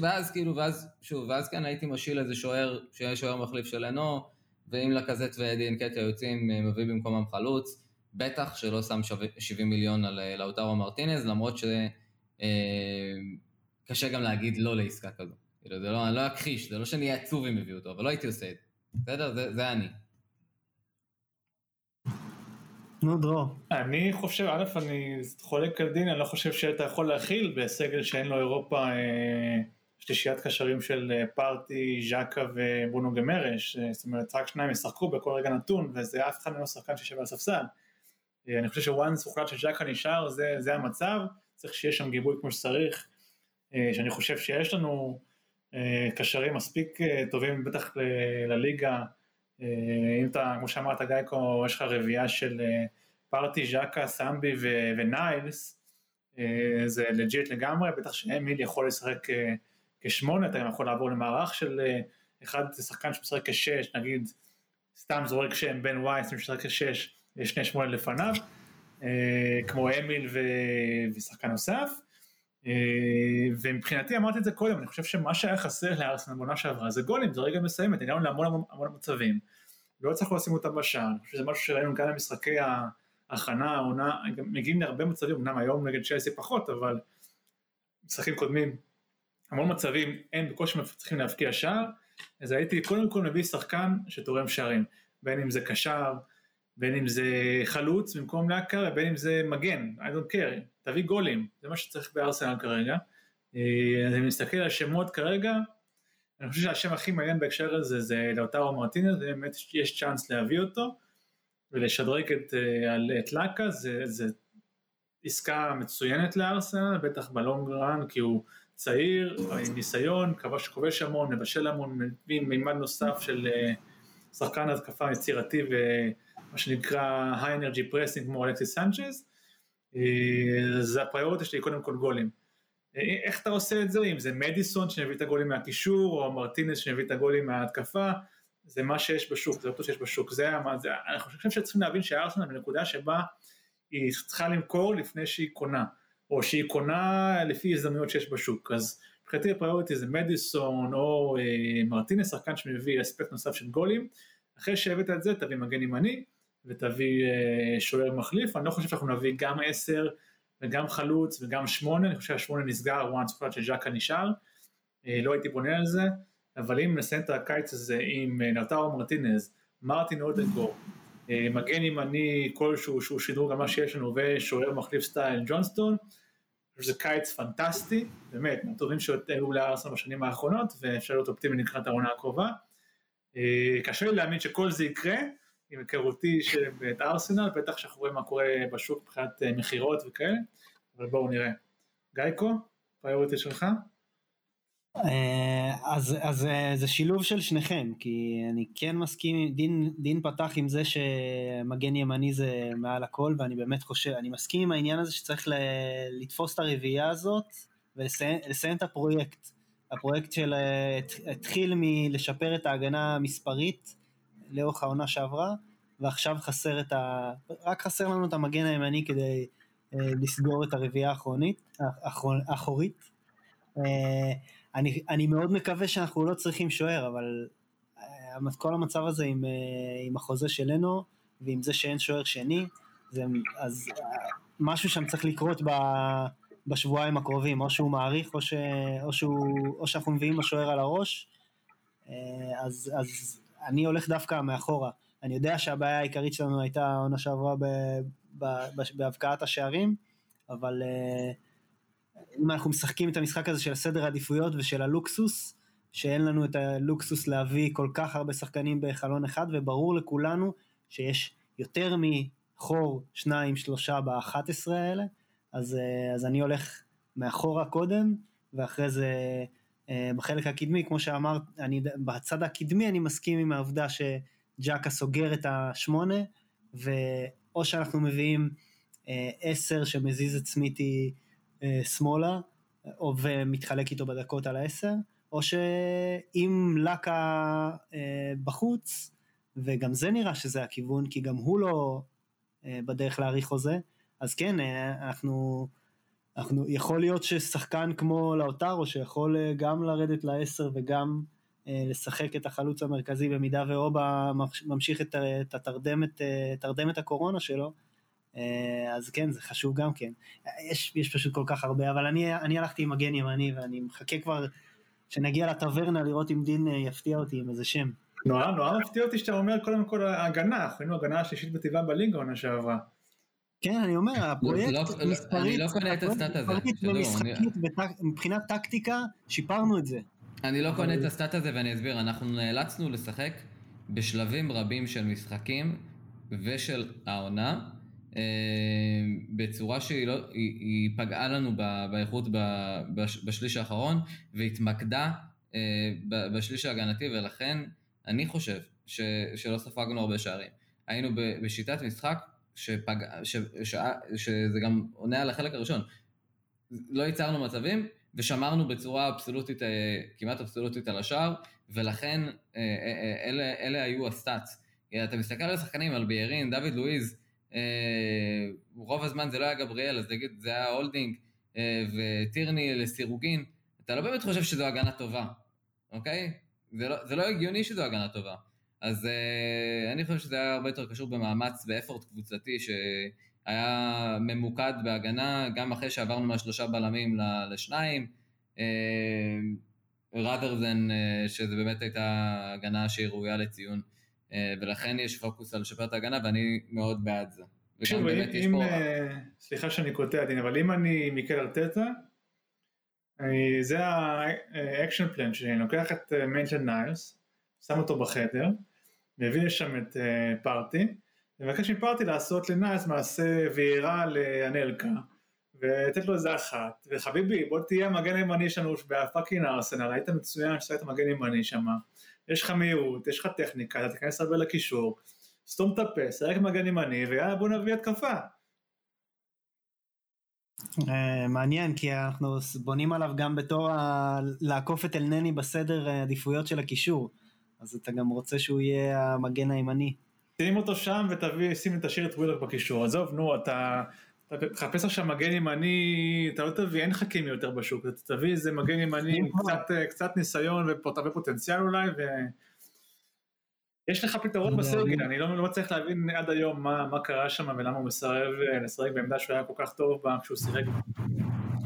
ואז כאילו, ואז, שוב, ואז כן הייתי משאיל איזה שוער, שיהיה שוער מחליף של לנו, ואם לקזט ואדי אנקטיה יוצאים, אה, מביא במקומם חלוץ, בטח שלא שם 70 מיליון על אה, לאוטרו מרטינז, למרות שקשה אה, גם להגיד לא לעסקה כזו. כאילו, זה לא, אני לא אכחיש, זה לא שאני אהיה עצוב אם יביאו אותו, אבל לא הייתי עושה את זה. בסדר? זה, זה אני. נו, דרור. אני חושב, א', אני חולק על דין, אני לא חושב שאתה יכול להכיל בסגל שאין לו אירופה אה, שלישיית קשרים של אה, פארטי, ז'קה וברונו גמרש, אה, זאת אומרת רק שניים ישחקו בכל רגע נתון וזה אף אחד לא שחקן שישב על הספסל. אני חושב ש once הוחלט שז'קה נשאר זה, זה המצב, צריך שיהיה שם גיבוי כמו שצריך, שאני חושב שיש לנו קשרים מספיק טובים בטח לליגה, אם אתה, כמו שאמרת גייקו, יש לך רביעייה של פארטי, ז'קה, סמבי וניילס, זה legit לגמרי, בטח שאמיל יכול לשחק כשמונה, אתה גם יכול לעבור למערך של אה, אחד שחקן שמשחק כשש, נגיד, סתם זורק שם בן וייס שמשחק כשש, שני שמונה לפניו, אה, כמו אמיל ו... ושחקן נוסף. ומבחינתי אמרתי את זה קודם, אני חושב שמה שהיה חסר לארסנל בעונה שעברה זה גולים, זה רגע מסיימת, הגענו להמון המון, המון מצבים, לא הצלחנו לשים אותם בשער, אני חושב שזה משהו שראינו גם במשחקי ההכנה, העונה, מגיעים להרבה מצבים, אמנם היום נגד צ'לסי פחות, אבל משחקים קודמים המון מצבים הם בקושי צריכים להבקיע שער, אז הייתי קודם כל מביא שחקן שתורם שערים, בין אם זה קשר, בין אם זה חלוץ במקום להקר, בין אם זה מגן, I don't care, תביא גולים, זה מה שצריך בארסנל כרגע. אה, אני מסתכל על שמות כרגע, אני חושב שהשם הכי מעניין בהקשר הזה זה לאוטרו מרטינז, ובאמת יש צ'אנס להביא אותו, ולשדרג את, אה, את לאקה, זה, זה עסקה מצוינת לארסנל, בטח בלונג רן, כי הוא צעיר, עם ניסיון, כבש כובש המון, מבשל המון, מביא מימד נוסף של אה, שחקן התקפה יצירתי ומה שנקרא high energy pressing כמו אלכסיס סנצ'ז, זה הפריוריטי שלי קודם כל גולים. אה, איך אתה עושה את זה? אם זה מדיסון שמביא את הגולים מהקישור, או מרטינס שמביא את הגולים מההתקפה, זה מה שיש בשוק, זה לא שיש בשוק. זה, זה, אני חושב שצריכים להבין שארסנל בנקודה שבה היא צריכה למכור לפני שהיא קונה. או שהיא קונה לפי הזדמנויות שיש בשוק. אז מבחינתי הפריוריטי זה מדיסון או אה, מרטינס, שחקן שמביא אספקט נוסף של גולים. אחרי שהבאת את זה תביא מגן ימני ותביא אה, שוער מחליף. אני לא חושב שאנחנו נביא גם עשר וגם חלוץ וגם שמונה, אני חושב שהשמונה נסגר once פרט שז'קה נשאר. אה, לא הייתי בונה על זה, אבל אם נסיים את הקיץ הזה עם אה, נרטאו מרטינז, מרטין אודנגור, אה, מגן ימני כלשהו שהוא שדרוג על מה שיש לנו ושוער מחליף סטייל ג'ונסטון. זה קיץ פנטסטי, באמת, מהטובים שהיו לארסנל בשנים האחרונות ואפשר להיות אופטימי לקראת העונה הקרובה. קשה לי להאמין שכל זה יקרה עם היכרותי את ארסנל, בטח שאנחנו רואים מה קורה בשוק מבחינת אה, מכירות וכאלה, אבל בואו נראה. גייקו, פריוריטי שלך? אה, אז, אז אה, זה שילוב של שניכם, כי אני כן מסכים, דין, דין פתח עם זה שמגן ימני זה מעל הכל, ואני באמת חושב, אני מסכים עם העניין הזה שצריך ל, לתפוס את הרביעייה הזאת ולסיים את הפרויקט. הפרויקט של התחיל מלשפר את ההגנה המספרית לאורך העונה שעברה, ועכשיו חסר את ה... רק חסר לנו את המגן הימני כדי אה, לסגור את הרביעייה האחרונית, האחורית. אה, אני, אני מאוד מקווה שאנחנו לא צריכים שוער, אבל אה, כל המצב הזה עם, עם החוזה שלנו, ועם זה שאין שוער שני, זה, אז משהו שם צריך לקרות ב, בשבועיים הקרובים, או שהוא מעריך, או, ש, או, שהוא, או שאנחנו מביאים השוער על הראש, אז, אז אני הולך דווקא מאחורה. אני יודע שהבעיה העיקרית שלנו הייתה העונה שעברה בהבקעת השערים, אבל אם אנחנו משחקים את המשחק הזה של הסדר העדיפויות ושל הלוקסוס, שאין לנו את הלוקסוס להביא כל כך הרבה שחקנים בחלון אחד, וברור לכולנו שיש יותר מחור שניים שלושה ב-11 האלה, אז, אז אני הולך מאחורה קודם, ואחרי זה אה, בחלק הקדמי, כמו שאמרת, אני, בצד הקדמי אני מסכים עם העובדה שג'קה סוגר את השמונה, ואו שאנחנו מביאים אה, עשר שמזיז את סמיתי אה, שמאלה, או ומתחלק איתו בדקות על העשר, או שאם לקה אה, בחוץ, וגם זה נראה שזה הכיוון, כי גם הוא לא אה, בדרך להאריך חוזה, אז כן, אה, אנחנו, אנחנו, יכול להיות ששחקן כמו לאוטרו, שיכול אה, גם לרדת לעשר וגם אה, לשחק את החלוץ המרכזי במידה ואובה ממשיך את, את התרדמת, אה, תרדמת הקורונה שלו, אה, אז כן, זה חשוב גם כן. יש, יש פשוט כל כך הרבה, אבל אני, אני הלכתי עם מגן ימני ואני מחכה כבר שנגיע לטברנה לראות אם דין אה, יפתיע אותי עם איזה שם. נורא נורא מפתיע אותי שאתה אומר קודם כל ההגנה, אנחנו היינו הגנה השלישית בטבעה בליגה עונה שעברה. כן, אני אומר, הפרויקט לא, לא, מספרית, אני לא קונה את הסטאט הזה. ומשחקית, מבחינת טקטיקה, שיפרנו את זה. אני לא קונה את הסטאט הזה ואני אסביר, אנחנו נאלצנו לשחק בשלבים רבים של משחקים ושל העונה, אה, בצורה שהיא לא, היא, היא פגעה לנו באיכות בשליש האחרון והתמקדה אה, בשליש ההגנתי ולכן אני חושב ש, שלא ספגנו הרבה שערים. היינו בשיטת משחק שפג... ש... ש... שזה גם עונה על החלק הראשון. לא ייצרנו מצבים ושמרנו בצורה אבסולוטית, אה, כמעט אבסולוטית על השער ולכן אלה, אלה היו ה stats. אתה מסתכל על השחקנים, על ביירין, דוד לואיז, אה, רוב הזמן זה לא היה גבריאל, אז נגיד זה היה הולדינג אה, וטירני לסירוגין, אתה לא באמת חושב שזו הגנה טובה, אוקיי? זה לא, זה לא הגיוני שזו הגנה טובה. אז אה, אני חושב שזה היה הרבה יותר קשור במאמץ ו effort קבוצתי שהיה ממוקד בהגנה, גם אחרי שעברנו מהשלושה בלמים לשניים, uh, rather than uh, שזה באמת הייתה הגנה שהיא ראויה לציון. אה, ולכן יש פוקוס על לשפר את ההגנה ואני מאוד בעד זה. וגם באמת יש פה... אה, סליחה שאני קוטע דין, אבל אם אני מיקל ארטטה, זה ה action plan שלי, אני לוקח את מייטלנד ניילס, שם אותו בחדר, מביא לשם את פארטי, ומבקש מפארטי לעשות לניילס מעשה וירה לאנלקה, ולתת לו איזה אחת, וחביבי בוא תהיה המגן הימני שלנו בפאקינג ארסנל, היית מצוין שאתה היית מגן ימני שם. יש לך מהירות, יש לך טכניקה, אתה תיכנס הרבה לקישור, סתום את הפה, סרק מגן ימני, ויאללה בוא נביא התקפה. Uh, מעניין כי אנחנו בונים עליו גם בתור ה... לעקוף את אלנני בסדר העדיפויות של הקישור אז אתה גם רוצה שהוא יהיה המגן הימני. שים אותו שם ותביא, שים, תשאיר את ווילר בקישור, עזוב נו אתה אתה תחפש עכשיו מגן ימני, אתה לא תביא, אין חכים יותר בשוק, אתה תביא איזה מגן ימני עם קצת, קצת ניסיון ותביא פוטנציאל אולי, ויש לך פתרון בסגל, אני לא, לא להבין עד היום מה, מה קרה שם ולמה הוא מסרב אה, לשחק בעמדה שהוא היה כל כך טוב בה כשהוא שיחק.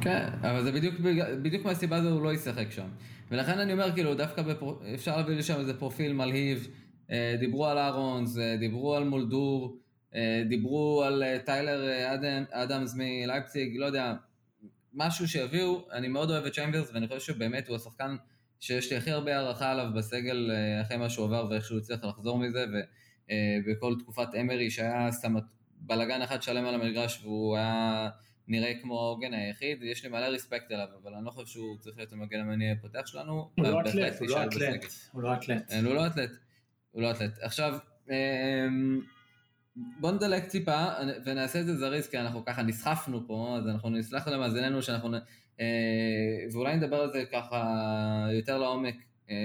כן, אבל זה בדיוק, בדיוק מהסיבה הזו הוא לא ישחק שם. ולכן אני אומר, כאילו, דווקא בפר... אפשר להביא לשם איזה פרופיל מלהיב, אה, דיברו על אהרונס, אה, דיברו על מולדור, אה, דיברו על טיילר אדם, אדמס מלייפציג, לא יודע, משהו שיביאו, אני מאוד אוהב את צ'יימברס ואני חושב שבאמת הוא השחקן שיש לי הכי הרבה הערכה עליו בסגל אחרי מה שהוא עבר ואיך שהוא הצליח לחזור מזה ובכל תקופת אמרי שהיה שם בלאגן אחד שלם על המגרש והוא היה נראה כמו העוגן היחיד, יש לי מלא respect אליו, אבל אני לא חושב שהוא צריך להיות המגן המניע הפותח שלנו. הוא לא אתלט, הוא לא אתלט. הוא לא אתלט. כן, הוא לא אתלט. הוא לא אתלט. עכשיו, אמ, בוא נדלק טיפה ונעשה את זה זריז, כי אנחנו ככה נסחפנו פה, אז אנחנו נסלח למאזיננו שאנחנו... אה, ואולי נדבר על זה ככה יותר לעומק אה,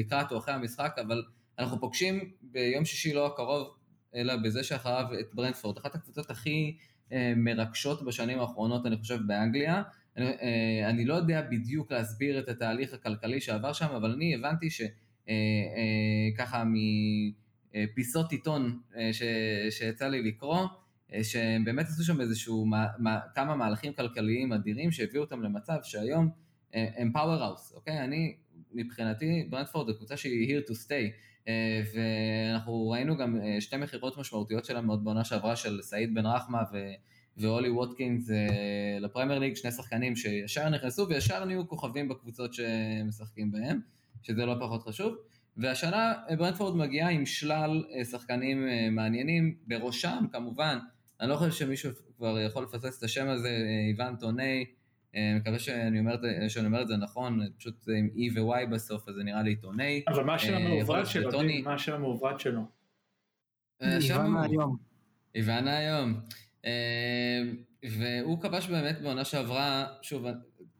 לקראת או אחרי המשחק, אבל אנחנו פוגשים ביום שישי לא הקרוב, אלא בזה שאחריו את ברנדפורד, אחת הקבוצות הכי אה, מרגשות בשנים האחרונות, אני חושב, באנגליה. אה, אני לא יודע בדיוק להסביר את התהליך הכלכלי שעבר שם, אבל אני הבנתי ש... אה, אה, מפיסות עיתון אה, שיצא לי לקרוא, אה, שהם באמת עשו שם איזשהו, מה, מה, כמה מהלכים כלכליים אדירים שהביאו אותם למצב שהיום אה, הם powerhouse, אוקיי? אני, מבחינתי, ברנטפורד זו קבוצה שהיא here to stay, אה, ואנחנו ראינו גם אה, שתי מכירות משמעותיות שלהם מאוד בעונה שעברה של סעיד בן רחמה ו... ואולי ווטקינס אה, לפרמייר ליג, שני שחקנים שישר נכנסו וישר נהיו כוכבים בקבוצות שמשחקים בהם. שזה לא פחות חשוב. והשנה אה, ברנדפורד מגיעה עם שלל אה, שחקנים אה, מעניינים, בראשם כמובן, אני לא חושב שמישהו כבר יכול לפספס את השם הזה, אה, איוון טוני, אה, מקווה שאני אומר, שאני אומר את זה נכון, פשוט עם E ו-Y בסוף, אז זה נראה לי טוני. אבל מה השם אה, המעוברת שלו? מה השם המעוברת שלו? אה, הוא- מהיום. איוון היום. אה, והוא כבש באמת בעונה שעברה, שוב,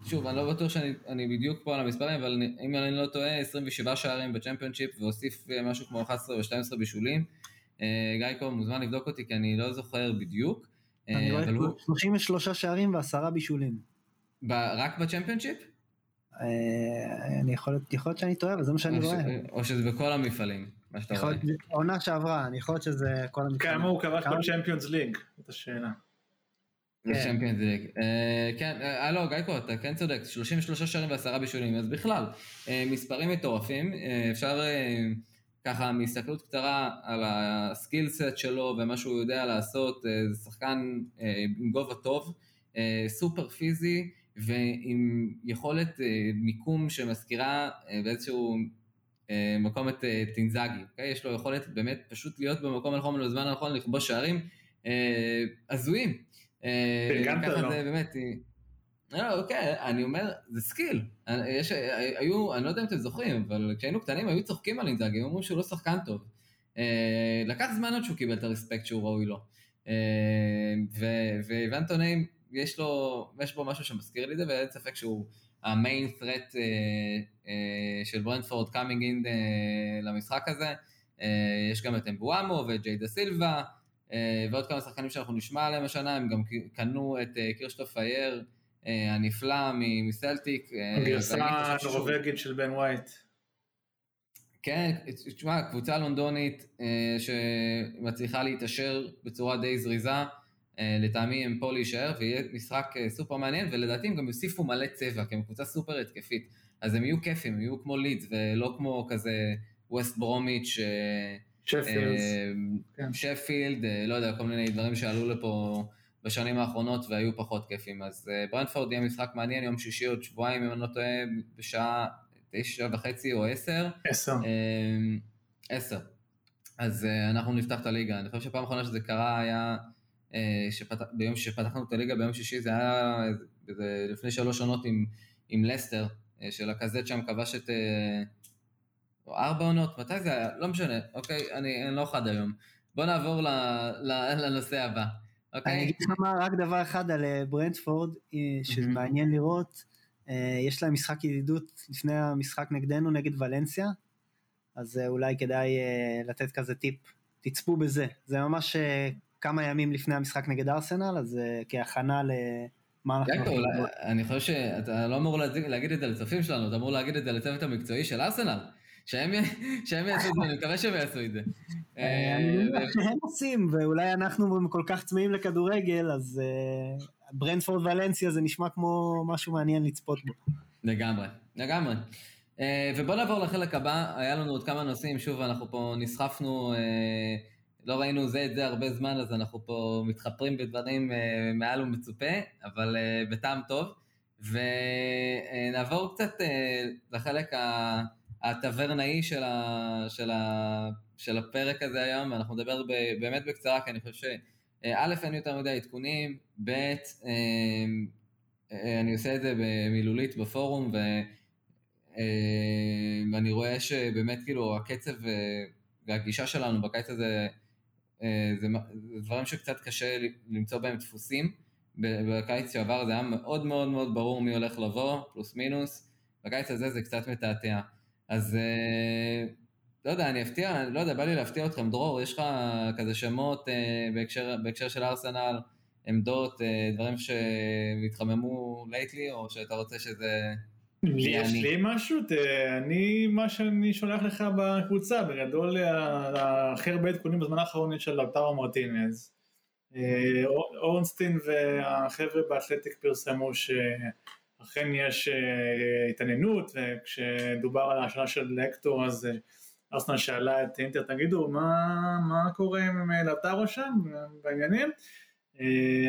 שוב, אני לא בטוח שאני אני בדיוק פה על המספרים, אבל אם אני לא טועה, 27 שערים בצ'מפיונשיפ והוסיף אה, משהו כמו 11 או 12 בישולים. אה, גיא מוזמן לבדוק אותי כי אני לא זוכר בדיוק. אה, אני רואה אבל הוא 33 שערים ועשרה בישולים. ב- רק בצ'מפיונשיפ? אה, אני יכול יכול להיות שאני טועה, אבל זה מה שאני או ש- רואה. או שזה בכל המפעלים, מה שאתה רואה. עונה שעברה, אני יכול להיות שזה כל המקרים. כמה הוא כבש? בצ'מפיונס ליג? זאת השאלה. זה כן. צ'מפיונס ליג. אה, כן, אה, לא, גיא אתה כן צודק, 33 שערים ועשרה בישולים, אז בכלל, מספרים מטורפים, אפשר ככה מהסתכלות קצרה על הסקיל סט שלו ומה שהוא יודע לעשות, זה שחקן עם גובה טוב, סופר פיזי ועם יכולת אה, מיקום שמזכירה אה, באיזשהו אה, מקום את טינזאגי, אוקיי? יש לו יכולת באמת פשוט להיות במקום הנכון בזמן הנכון, לכבוש שערים הזויים. פרגנת ככה לו. זה באמת... לא, אוקיי, אני אומר, זה skill. יש, היו, אני לא יודע אם אתם זוכרים, אבל כשהיינו קטנים היו צוחקים על אינזאגי, אומרים שהוא לא שחקן טוב. לקח זמן עד שהוא קיבל את ה respect שהוא ראוי לו. ואייבן טוני, יש לו, יש בו משהו שמזכיר לי את זה, ואין ספק שהוא ה main threat אה, אה, של ברנטפורד coming in למשחק הזה. אה, יש גם את אמבואמו וג'יי דה סילבה, אה, ועוד כמה שחקנים שאנחנו נשמע עליהם השנה, הם גם קנו את אה, קירשטוף אייר אה, הנפלא מסלטיק. הגרסה הנורבגית של בן ווייט. כן, תשמע, קבוצה לונדונית שמצליחה להתעשר בצורה די זריזה, לטעמי הם פה להישאר, ויהיה משחק אה, סופר מעניין, ולדעתי הם גם יוסיפו מלא צבע, כי הם קבוצה סופר התקפית. אז הם יהיו כיפים, הם יהיו כמו לידס, ולא כמו כזה ווסט ברומיץ', אה. אה, כן. שפילד, אה, לא יודע, כל מיני דברים שעלו לפה בשנים האחרונות והיו פחות כיפים. אז אה, ברנדפורד יהיה משחק מעניין, יום שישי עוד שבועיים, אם אני לא טועה, בשעה תשע וחצי או עשר. עשר. עשר. אז אה, אנחנו נפתח את הליגה. אני חושב שפעם אחרונה שזה קרה היה אה, שפתח, ביום שפתחנו את הליגה ביום שישי, זה היה איזה, לפני שלוש עונות עם, עם לסטר, אה, שלקזט שם כבש את... אה, או ארבע עונות, מתי זה היה? לא משנה, אוקיי, אני, אני לא חד היום. בוא נעבור ל, ל, לנושא הבא, אני אוקיי? אגיד לך מה, רק דבר אחד על אה, ברנדפורד, אה, שמעניין לראות, אה, יש להם משחק ידידות לפני המשחק נגדנו, נגד ולנסיה, אז אה, אולי כדאי אה, לתת כזה טיפ, תצפו בזה, זה ממש אה, כמה ימים לפני המשחק נגד ארסנל, אז אה, כהכנה למה אנחנו יעקב. אני חושב שאתה לא אמור להגיד את זה לצופים שלנו, אתה אמור להגיד את זה לצוות המקצועי של ארסנל. שהם יעשו את זה, אני מקווה שהם יעשו את זה. אה, אה, שהם עושים, ואולי אנחנו כל כך צמאים לכדורגל, אז ברנדפורד ולנסיה זה נשמע כמו משהו מעניין לצפות בו. לגמרי, לגמרי. ובוא נעבור לחלק הבא, היה לנו עוד כמה נושאים, שוב אנחנו פה נסחפנו, לא ראינו זה את זה הרבה זמן, אז אנחנו פה מתחפרים בדברים אה, מעל ומצופה, אבל אה, בטעם טוב. ונעבור קצת אה, לחלק הטברנאי של, ה, של, ה, של הפרק הזה היום, ואנחנו נדבר ב, באמת בקצרה, כי אני חושב אה, א', אין יותר מדי עדכונים, ב', אני עושה את זה במילולית בפורום, ו... ואני רואה שבאמת כאילו הקצב והגישה שלנו בקיץ הזה, זה, זה דברים שקצת קשה למצוא בהם דפוסים. בקיץ שעבר זה היה מאוד מאוד מאוד ברור מי הולך לבוא, פלוס מינוס. בקיץ הזה זה קצת מתעתע. אז לא יודע, אני אפתיע, לא יודע, בא לי להפתיע אתכם. דרור, יש לך כזה שמות בהקשר, בהקשר של ארסנל, עמדות, דברים שהתחממו לייטלי, או שאתה רוצה שזה... לי יש לי משהו, אני, מה שאני שולח לך בקבוצה, בגדול הכי הרבה עדכונים בזמן האחרון יש על אבטרו מרטינז. אה, אורנסטין והחבר'ה באתלטיק פרסמו שאכן יש אה, התעניינות, וכשדובר על ההשאלה של לקטור אז אה, ארסנל שאלה את אינטר, תגידו מה, מה קורה עם לאבטרו שם בעניינים?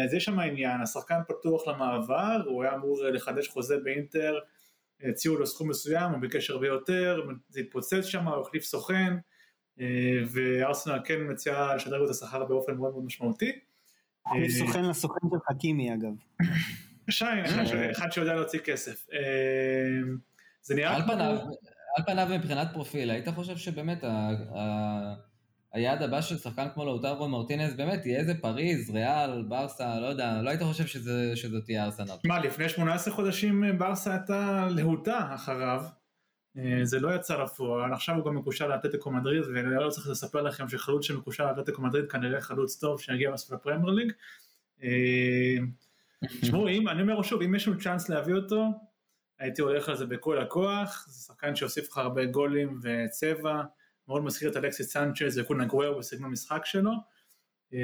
אז יש שם עניין, השחקן פתוח למעבר, הוא היה אמור לחדש חוזה באינטר הציעו לו סכום מסוים, הוא ביקש הרבה יותר, זה התפוצץ שם, הוא החליף סוכן, אה, וארסנל כן מציעה לשדרג לו את השכר באופן מאוד מאוד משמעותי. החליף אה, סוכן לסוכן של חכימי אגב. שיין, אחד שיודע להוציא כסף. אה, זה נראה... על פניו מבחינת פרופיל, היית חושב שבאמת היעד הבא של שחקן כמו לאוטרו מרטינס באמת יהיה איזה פריז, ריאל, ברסה, לא יודע, לא היית חושב שזה, שזאת תהיה ארסנל. מה, לפני 18 חודשים ברסה הייתה להוטה אחריו, אה, זה לא יצא לפועל, עכשיו הוא גם מקושר לאתלטיקו מדריד, ואני לא צריך לספר לכם שחלוץ שמקושר לאתלטיקו מדריד כנראה חלוץ טוב שיגיע בסוף לפרמייר ליג. אה, תשמעו, אני אומר שוב, אם יש לנו צ'אנס להביא אותו, הייתי הולך על זה בכל הכוח, זה שחקן שיוסיף לך הרבה גולים וצבע. מאוד מזכיר את אלכסיס סנצ'ז וקונה גוויר בסגנון המשחק שלו. אה,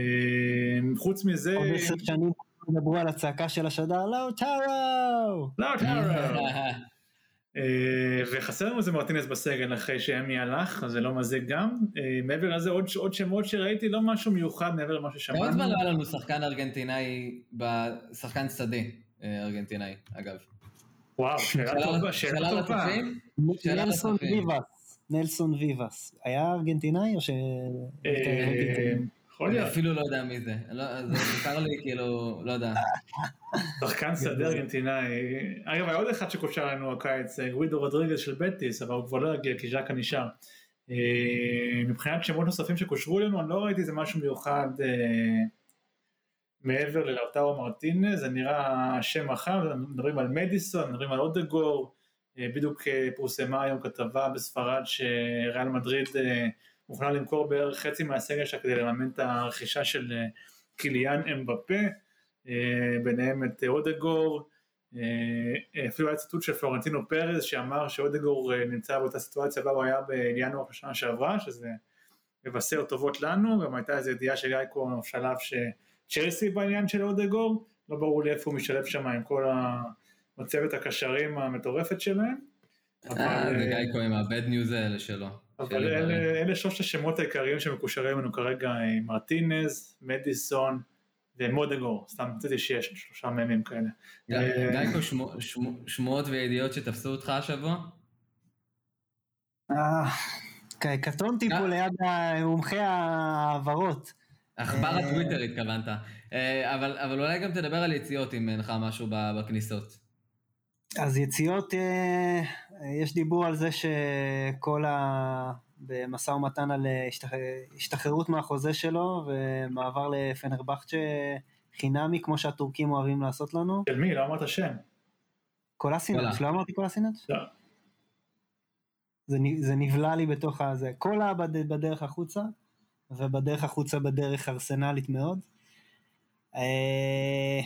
חוץ מזה... עוד עשר שנים ידברו על הצעקה של השדר, לא טארו! לא טארו! אה, וחסר לנו איזה מרטינס בסגל אחרי שאמי הלך, אז זה לא מזיק גם. אה, מעבר לזה עוד, עוד שמות שראיתי, לא משהו מיוחד מעבר למה ששמענו. כמה זמן לא היה לנו שחקן ארגנטינאי, שחקן שדה ארגנטינאי, אגב? וואו, שאלה טובה, שאלה טובה. נלסון ויבאס. נלסון ויבאס. היה ארגנטינאי או ש... אה, יכול להיות. אני אפילו לא יודע מי זה. לא, זה מוכר לי כאילו, לא יודע. שחקן שדה ארגנטינאי. אגב, היה עוד אחד שקושר לנו הקיץ, אה, גווידו רודריגז של בטיס, אבל הוא כבר לא יגיע כי ז'קה נשאר. אה, מבחינת שמות נוספים שקושרו לנו, אני לא ראיתי איזה משהו מיוחד מעבר ללאוטרו מרטינז, זה נראה שם אחר, מדברים על מדיסון, מדברים על אודגור. אה, בדיוק אה, פורסמה היום כתבה בספרד שריאל מדריד אה, מוכנה למכור בערך חצי מהסגל שלה כדי לממן את הרכישה של קיליאן אמבפה, ביניהם את אודגור, אפילו היה ציטוט של פלורנטינו פרז שאמר שאודגור נמצא באותה סיטואציה בה הוא היה בינואר השנה שעברה, שזה מבשר טובות לנו, גם הייתה איזו ידיעה של גייקו שלב שצ'לסי בעניין של אודגור, לא ברור לי איפה הוא משלב שם עם כל ה... מצבת הקשרים המטורפת שלהם. אה, זה גיא כהן, הבד ניוז האלה שלו. אבל אלה שלושת השמות העיקריים שמקושרים לנו כרגע מרטינז, מדיסון ומודגור, סתם רציתי שיש שלושה ממים כאלה. גיא כהן, שמועות וידיעות שתפסו אותך השבוע? אה, קטונתי פה ליד מומחי ההעברות. עכבר הטוויטר התכוונת, אבל אולי גם תדבר על יציאות אם אין לך משהו בכניסות. אז יציאות, אה, יש דיבור על זה שקולה... במשא ומתן על אה, השתחררות מהחוזה שלו ומעבר לפנרבכצ'ה חינמי כמו שהטורקים אוהבים לעשות לנו. של מי? לא אמרת שם. קולסינץ', לא אמרתי קולסינץ'? לא. זה, זה נבלע לי בתוך הזה. קולה בדרך החוצה, ובדרך החוצה בדרך ארסנלית מאוד. אה,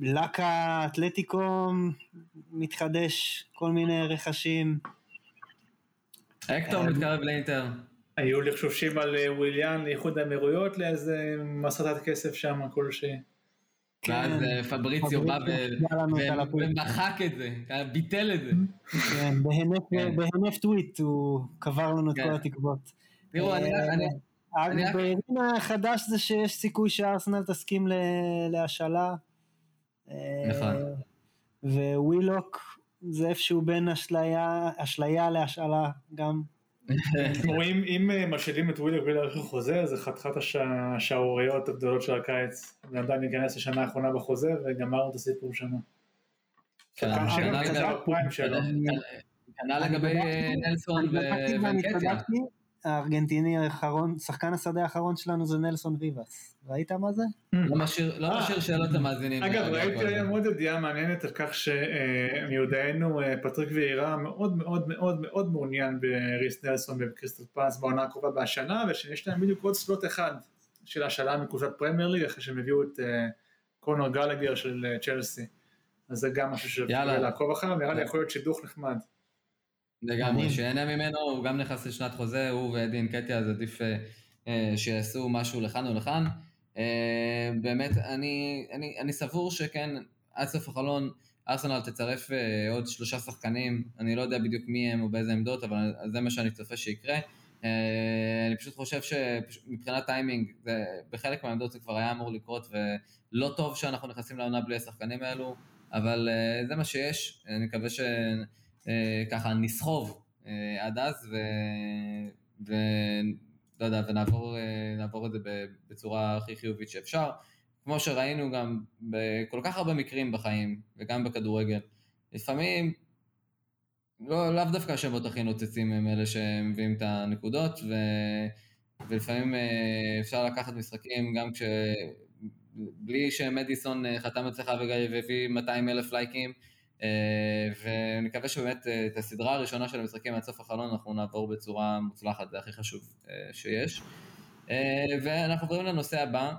לקה אתלטיקו מתחדש, כל מיני רכשים. אקטור מתקרב לאינטר. היו לחשושים על אה, וויליאן לאיחוד האמירויות לאיזה מסחטת כסף שם כלשהי. ואז אה, פבריציו בא ומחק את זה, ביטל את זה. כן, בהינף טוויט הוא קבר לנו את כל התקוות. תראו, אני... החדש זה שיש סיכוי שארסנל תסכים להשאלה. נכון. ווילוק זה איפשהו בין אשליה, אשליה להשאלה גם. תשמעו, אם- אם אה, משאילים את ווילר בלי להאריך חוזה, זה חתיכת הש- השערוריות הגדולות של הקיץ. בן אדם ייכנס לשנה האחרונה בחוזה וגמרנו את הסיפור שנה. כן, שחקן כנ"ל לגבי- ב prime שלו. כנ"ל לגבי אה, נלסון ונקטיה. הארגנטיני האחרון, שחקן השדה האחרון שלנו זה נלסון ויבס. ראית מה זה? לא משאיר לא אה. משאיר שאלות למאזינים. אגב, אגב, ראיתי כל היום. עוד ידיעה מעניינת על כך שמיודענו פטריק וירה מאוד מאוד מאוד מאוד מעוניין בריס נלסון ובקריסטל פאלאס בעונה הקרובה בהשאלה, ושיש להם בדיוק עוד סלוט אחד של השאלה מקבוצת פרמייר ליג, אחרי שהם הביאו את אה, קונור גלגר של אה, צ'לסי. אז זה גם משהו שאפשר. לעקוב אחריו, נראה לי יכול להיות שידוך נחמד. לגמרי. שיהנה ממנו, הוא גם נכנס לשנת חוזה, הוא ואדי אינקטיה, אז עדיף אה, אה, שיעשו משהו לכאן או לכאן. אה, באמת, אני, אני, אני סבור שכן, עד סוף החלון, ארסנל תצרף אה, עוד שלושה שחקנים, אני לא יודע בדיוק מי הם או באיזה עמדות, אבל זה מה שאני צופה שיקרה. אה, אני פשוט חושב שמבחינת טיימינג, זה, בחלק מהעמדות זה כבר היה אמור לקרות, ולא טוב שאנחנו נכנסים לעונה בלי השחקנים האלו, אבל אה, זה מה שיש, אני מקווה שככה נסחוב אה, עד אז, ו... ו... לא יודע, ונעבור אה, את זה בצורה הכי חיובית שאפשר. כמו שראינו גם בכל כך הרבה מקרים בחיים, וגם בכדורגל. לפעמים, לא, לאו דווקא השמות הכי נוצצים הם אלה שמביאים את הנקודות, ו... ולפעמים אה, אפשר לקחת משחקים גם כש... בלי שמדיסון אה, חתם אצלך והביא 200 אלף לייקים, אה, ואני מקווה שבאמת אה, את הסדרה הראשונה של המשחקים עד סוף החלון אנחנו נעבור בצורה מוצלחת, זה הכי חשוב אה, שיש. ואנחנו עוברים לנושא הבא,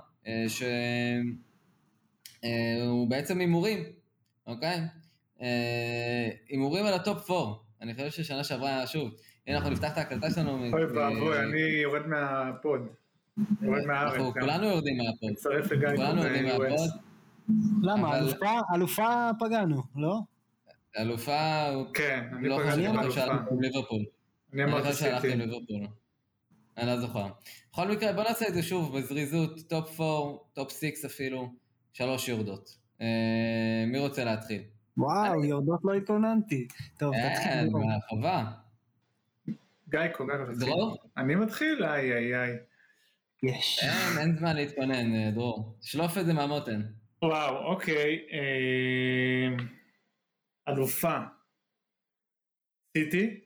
שהוא בעצם הימורים, אוקיי? הימורים על ה top 4. אני חושב ששנה שעברה, שוב, הנה אנחנו נפתח את ההקלטה שלנו. אוי ואבוי, אני יורד מה pod. יורד מהארץ. אנחנו גם. כולנו יורדים מה pod. מצטרף לגיא כולנו יודעים קובי, מהפוד. למה? אלופה פגענו, לא? אלופה, כן, אני לא חושב עם ליברפול. אני אמרתי סיטי. ליברפול. אני לא זוכר. בכל מקרה, בוא נעשה את זה שוב בזריזות, top 4, top 6 אפילו, שלוש יורדות. אה, מי רוצה להתחיל? וואו, יורדות לא התכוננתי. טוב, אה, תתחיל. חובה. גיא קובי, תתחיל. דרור? אני מתחיל? איי איי איי. יש. אין, אין זמן להתכונן, אה, דרור. שלוף את זה מהמותן. וואו, אוקיי. אה, אלופה. סיטי.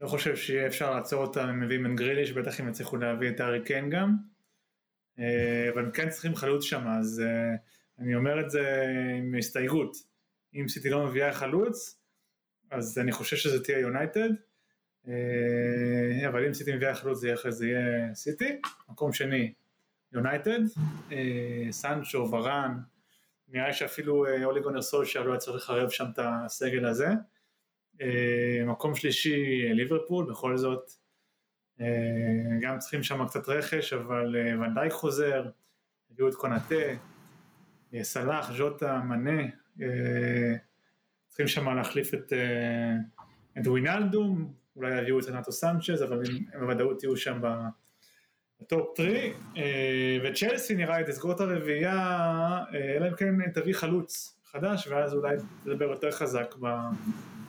לא חושב שיהיה אפשר לעצור אותם אם מביאים את גריליש, בטח אם יצליחו להביא את הארי קיין גם. אה, אבל הם כן צריכים חלוץ שם, אז אה, אני אומר את זה עם הסתייגות. אם סיטי לא מביאה חלוץ, אז אני חושב שזה תהיה יונייטד. אה, אבל אם סיטי מביאה חלוץ זה אחרי זה יהיה סיטי. מקום שני, יונייטד, סנצ'ו, ורן, נראה לי שאפילו אה, אולי גונר סולשר לא היה צריך לחרב שם את הסגל הזה. אה, מקום שלישי, אה, ליברפול, בכל זאת. גם צריכים שם קצת רכש, אבל ונדייק חוזר, הביאו את קונאטה, סלאח, ז'וטה, מנה, צריכים שם להחליף את, את ווינלדום, אולי יביאו את רנטו סנצ'ז, אבל הם בוודאות יהיו שם ב- ב top three, אה, וצ'לסי נראה לי תסגור את הרביעייה, אה, אלא אם כן תביא חלוץ חדש, ואז אולי תדבר יותר חזק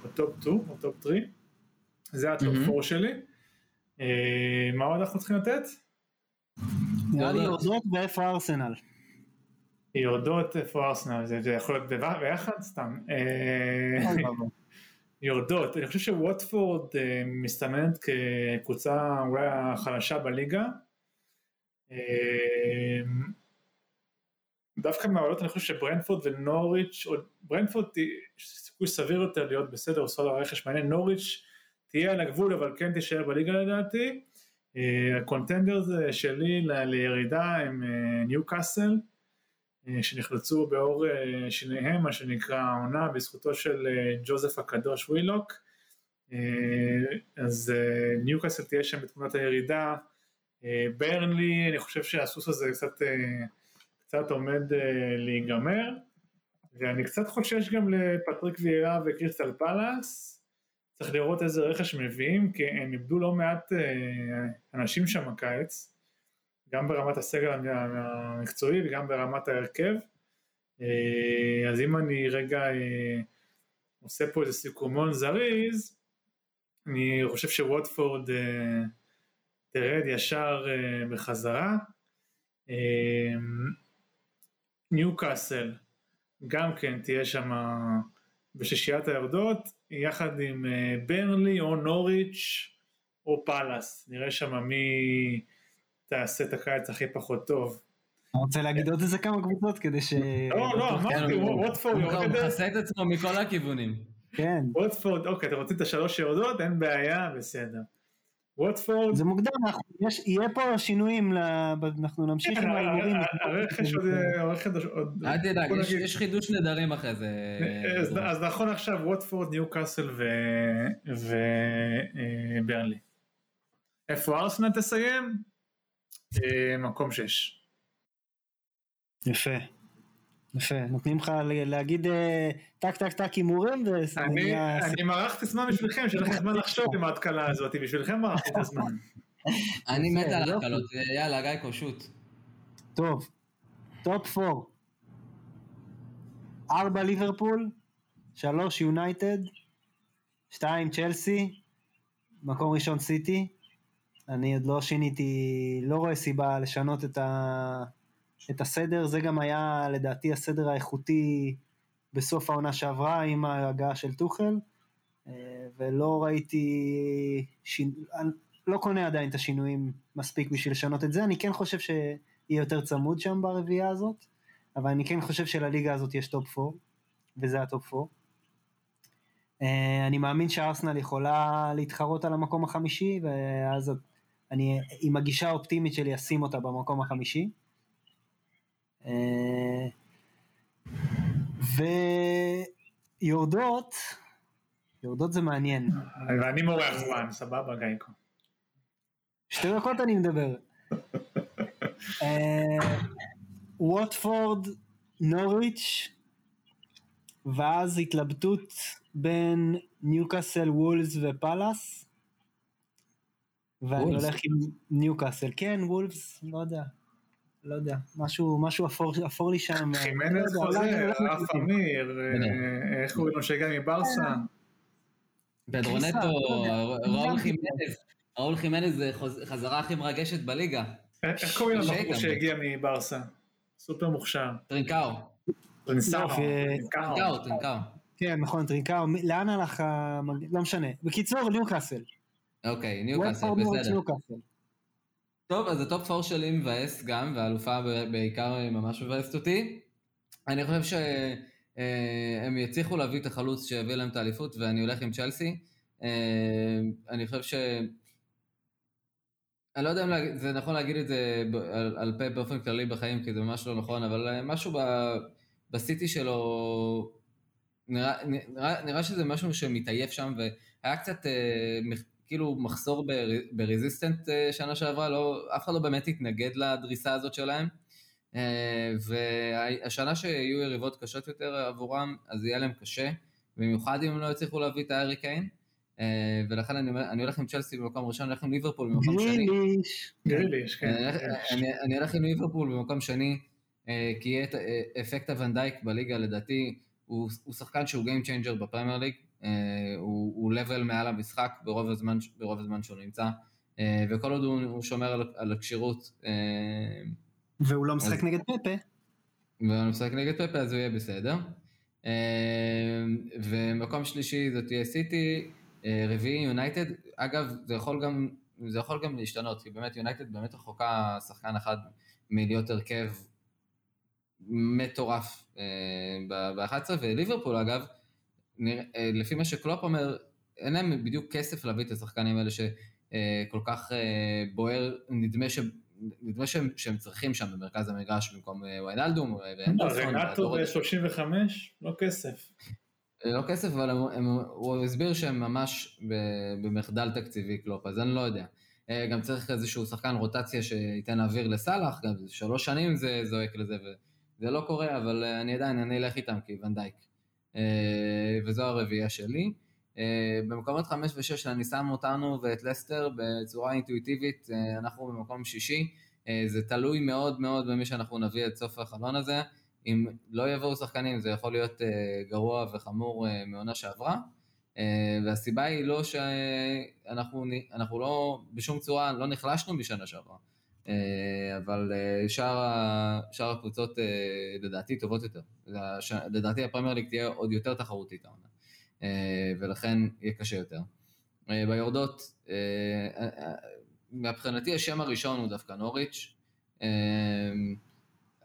ב top 2 או top 3. זה ה top מהמם. 4 שלי. אה, מה עוד אנחנו צריכים לתת? נראה לי יורדות. ואיפה ארסנל. יורדות איפה ארסנל, זה זה יכול להיות בב- ביחד סתם. יורדות, אני חושב שווטפורד מסתמנת כקבוצה אולי החלשה בליגה. אה, דווקא מהעולות אני חושב שברנפורד ונוריץ', או ברנפורד סיכוי סביר יותר להיות בסדר, עושה לה רכש מעניין, נוריץ' תהיה על הגבול אבל כן תישאר בליגה לדעתי. אה, ה contenders שלי לירידה הם אה, ניו קאסל, אה, שנחלצו בעור שיניהם, מה שנקרא העונה, בזכותו של ג'וזף הקדוש ווילוק. אז אה, ניוקאסל תהיה שם בתמונת הירידה. אה, ברנלי, אני חושב שהסוס הזה קצת, אה, קצת עומד אה, להיגמר. ואני קצת חושש גם לפטריק ויירה וקריסטל פאלאס. צריך לראות איזה רכש מביאים, כי הם איבדו לא מעט אנשים שם הקיץ. גם ברמת הסגל המקצועי וגם ברמת ההרכב. אז אם אני רגע עושה פה איזה סיכומון זריז, אני חושב שווטפורד תרד ישר אה, בחזרה. אה, ניוקאסל, גם כן תהיה שם בשישיית היורדות, יחד עם אה, ברנלי או נוריץ' או פאלאס. נראה שם מי תעשה את הקיץ הכי פחות טוב. אתה רוצה להגיד עוד איזה כמה קבוצות כדי ש... לא, לא, אמרתי, ווטפורד הוא יורדת. מכסה את עצמו מכל הכיוונים. כן. ווטפורד, אוקיי, אתם רוצים את השלוש יורדות? אין בעיה, בסדר. ווטפורד, זה מוקדם, אנחנו- יש- יהיה פה שינויים, ל- ב- אנחנו נמשיך כן, עם ההימורים. הרכש עוד... הרכש עוד... אל תדאג, בוא יש- חידוש נדרים אחרי זה. אז, אז נכון עכשיו ווטפורד, ניו קאסל וברנלי. איפה ארסנל תסיים? אה, מקום שש. יפה. יפה, נותנים לך להגיד אה, טק טק טק הימורים וזה אני, נהיה- אני מרחתי זמן בשבילכם, שיהיה לכם זמן לחשוב עם ההתקלה הזאת, בשבילכם מרחתי את הזמן. אני מת על יופי. ההקלות, יאללה גיא קושוט. טוב, top four. ארבע ליברפול, שלוש יונייטד, שתיים צ'לסי, מקום ראשון סיטי. אני עוד לא שיניתי, לא רואה סיבה לשנות את, ה, את הסדר, זה גם היה לדעתי הסדר האיכותי בסוף העונה שעברה עם ההגעה של טוחל, אה, ולא ראיתי, שינ... אני לא קונה עדיין את השינויים מספיק בשביל לשנות את זה, אני כן חושב שיהיה יותר צמוד שם ברביעייה הזאת, אבל אני כן חושב שלליגה הזאת יש top 4, וזה ה top 4. אה, אני מאמין שארסנל יכולה להתחרות על המקום החמישי, ואז אני עם הגישה האופטימית שלי אשים אותה במקום החמישי. אה, ויורדות, יורדות זה מעניין. ואני מורח זמן, סבבה גייקו. שתי דקות אני מדבר. אה, ווטפורד, נוריץ', ואז התלבטות בין ניוקאסל, וולס ופאלאס. ואני? הולך עם ניוקאסל. כן, וולפס, לא יודע. לא יודע, משהו, משהו אפור, אפור לי שם. אני חוזר, ראפה מיר, אה, איך קוראים לו שהגיע מברסה? פדרו נטו, לא. ראול גם חימנז. ראול חימנז זה חזרה הכי מרגשת בליגה. איך קוראים לבחור. שהגיע מברסה? סופר מוכשר. טרינקאו. טרינקאו, טרינקאו. כן, נכון, טרינקאו, לאן הלך המג... לא משנה. בקיצור, ניוקאסל. אוקיי, ניוקאסל, ווטפורד, נוריץ', בסדר. טוב, אז ה top four שלי מבאס גם, והאלופה בעיקר ממש מבאסת אותי. אני חושב שהם יצליחו להביא את החלוץ שיביא להם את האליפות, ואני הולך עם צ'לסי. אה, אני חושב ש... אני לא יודע אם זה נכון להגיד את זה על, פה באופן כללי בחיים, כי זה ממש לא נכון, אבל אה, משהו ב, בסיטי שלו, נראה, נראה, נראה שזה משהו שמתעייף שם, והיה קצת אה, כאילו מחסור בר, ב resistance אה, שנה שעברה, לא, אף אחד לא באמת התנגד לדריסה הזאת שלהם. אה, והשנה שיהיו יריבות קשות יותר עבורם, אז יהיה להם קשה, במיוחד אם הם לא יצליחו להביא את הארי קיין. אה, ולכן אני, אני הולך עם צ'לסי במקום ראשון, אני הולך עם ליברפול במקום שני. גריליש. גריליש, כן. אני אני- אני אלך עם ליברפול במקום שני, כי יהיה את אפקט הוואן דייק בליגה, לדעתי, הוא הוא שחקן שהוא Game Changer בפרמייר ליג, הוא הוא level מעל המשחק ברוב הזמן ברוב הזמן שהוא נמצא, אה, וכל עוד הוא הוא שומר על- על הכשירות, אה, והוא לא משחק אז- נגד פפה. והוא משחק נגד פפה אז הוא יהיה בסדר. אה, ומקום שלישי זאת תהיה סיטי, אה, רביעי יונייטד, אגב זה יכול גם, זה יכול גם להשתנות, כי באמת יונייטד באמת רחוקה שחקן אחד מלהיות הרכב מטורף ב-11, וליברפול אגב, נראה- אה, לפי מה שקלופ אומר, אין להם בדיוק כסף להביא את השחקנים האלה שכל כך אה, בוער, נדמה ש... נדמה שהם, שהם צריכים שם במרכז המגרש במקום אה, ויינלדום ואנדרסון. רנטו ב-35? לא כסף. לא כסף, אבל הם, הוא הסביר שהם ממש במחדל תקציבי קלופ, אז אני לא יודע. גם צריך איזשהו שחקן רוטציה שייתן אוויר לסאלח, גם שלוש שנים זה זועק לזה, וזה לא קורה, אבל אני עדיין, אני אלך איתם כוונדייק. אה, וזו הרביעייה שלי. אה, במקומות חמש ושש אני שם אותנו ואת לסטר בצורה אינטואיטיבית, אה, אנחנו במקום שישי. אה, זה תלוי מאוד מאוד במי שאנחנו נביא את סוף החלון הזה. אם לא יבואו שחקנים זה יכול להיות גרוע וחמור מעונה שעברה, אה, והסיבה היא לא שאנחנו אנחנו לא, בשום צורה לא נחלשנו משנה שעברה, אה, אבל אה, שאר, הקבוצות אה, לדעתי טובות יותר. לדעתי הפרמייר ליג תהיה עוד יותר תחרותית העונה, אה, ולכן יהיה קשה יותר. אה, ביורדות, אה, אה, מבחינתי השם הראשון הוא דווקא נוריץ'. אה,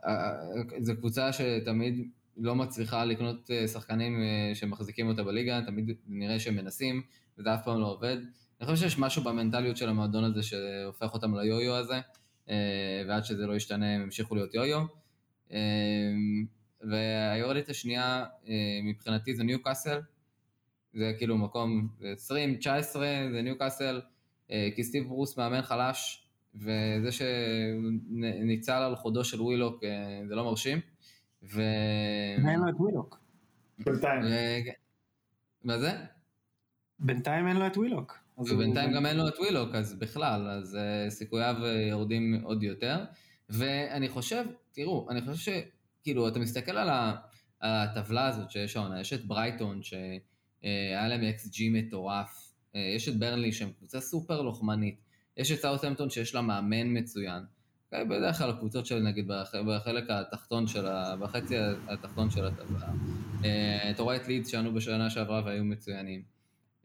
אה, זו קבוצה שתמיד לא מצליחה לקנות אה, שחקנים אה, שמחזיקים אותה בליגה, תמיד נראה שהם מנסים, וזה אף פעם לא עובד. אני חושב שיש משהו במנטליות של המועדון הזה שהופך אותם ליו-יו הזה, אה, ועד שזה לא ישתנה הם ימשיכו להיות יו-יו. אה, והיורדית השנייה אה, מבחינתי זה ניוקאסל, זה כאילו מקום 20, 19, זה ניוקאסל, אה, כי סטיב ברוס מאמן חלש, וזה שניצל על חודו של ווילוק אה, זה לא מרשים. ו... אין לו את ווילוק. בינתיים. מה זה? בינתיים אין לו את ווילוק. ובינתיים גם אין לו את ווילוק, אז בכלל, אז אה, סיכוייו אה, יורדים עוד יותר. ואני חושב, תראו, אני חושב שכאילו, אתה מסתכל על, ה, על הטבלה הזאת שיש העונה, יש את ברייטון שהיה להם xG מטורף, יש את ברנלי שהם קבוצה סופר לוחמנית, יש את סאוטהמפטון שיש לה מאמן מצוין. בדרך כלל הקבוצות של נגיד בח- בחלק התחתון של ה... בחצי התחתון של הטבלה. אה, אתה רואה את לידס שעלו בשנה שעברה והיו מצוינים.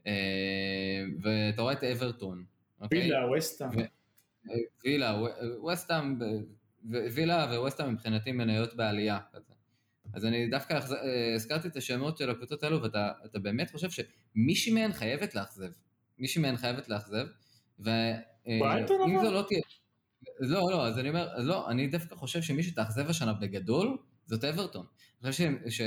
אה, ואתה רואה את אברטון. אוקיי? וילה, ווסטהאם. ו- וילה, ווסטהאם, ו- וילה וווסטהאם מבחינתי מניות בעלייה. כזה. אז אני דווקא אה, הזכרתי את השמות של הקבוצות האלו, ואתה אתה באמת חושב שמישהי מהן חייבת לאכזב. מישהי מהן חייבת לאכזב. ואם? זו לא תהיה... לא, לא, אז אני אומר, לא, אני דווקא חושב שמי שתאכזב השנה בגדול, זאת אברטון. אני חושב ש-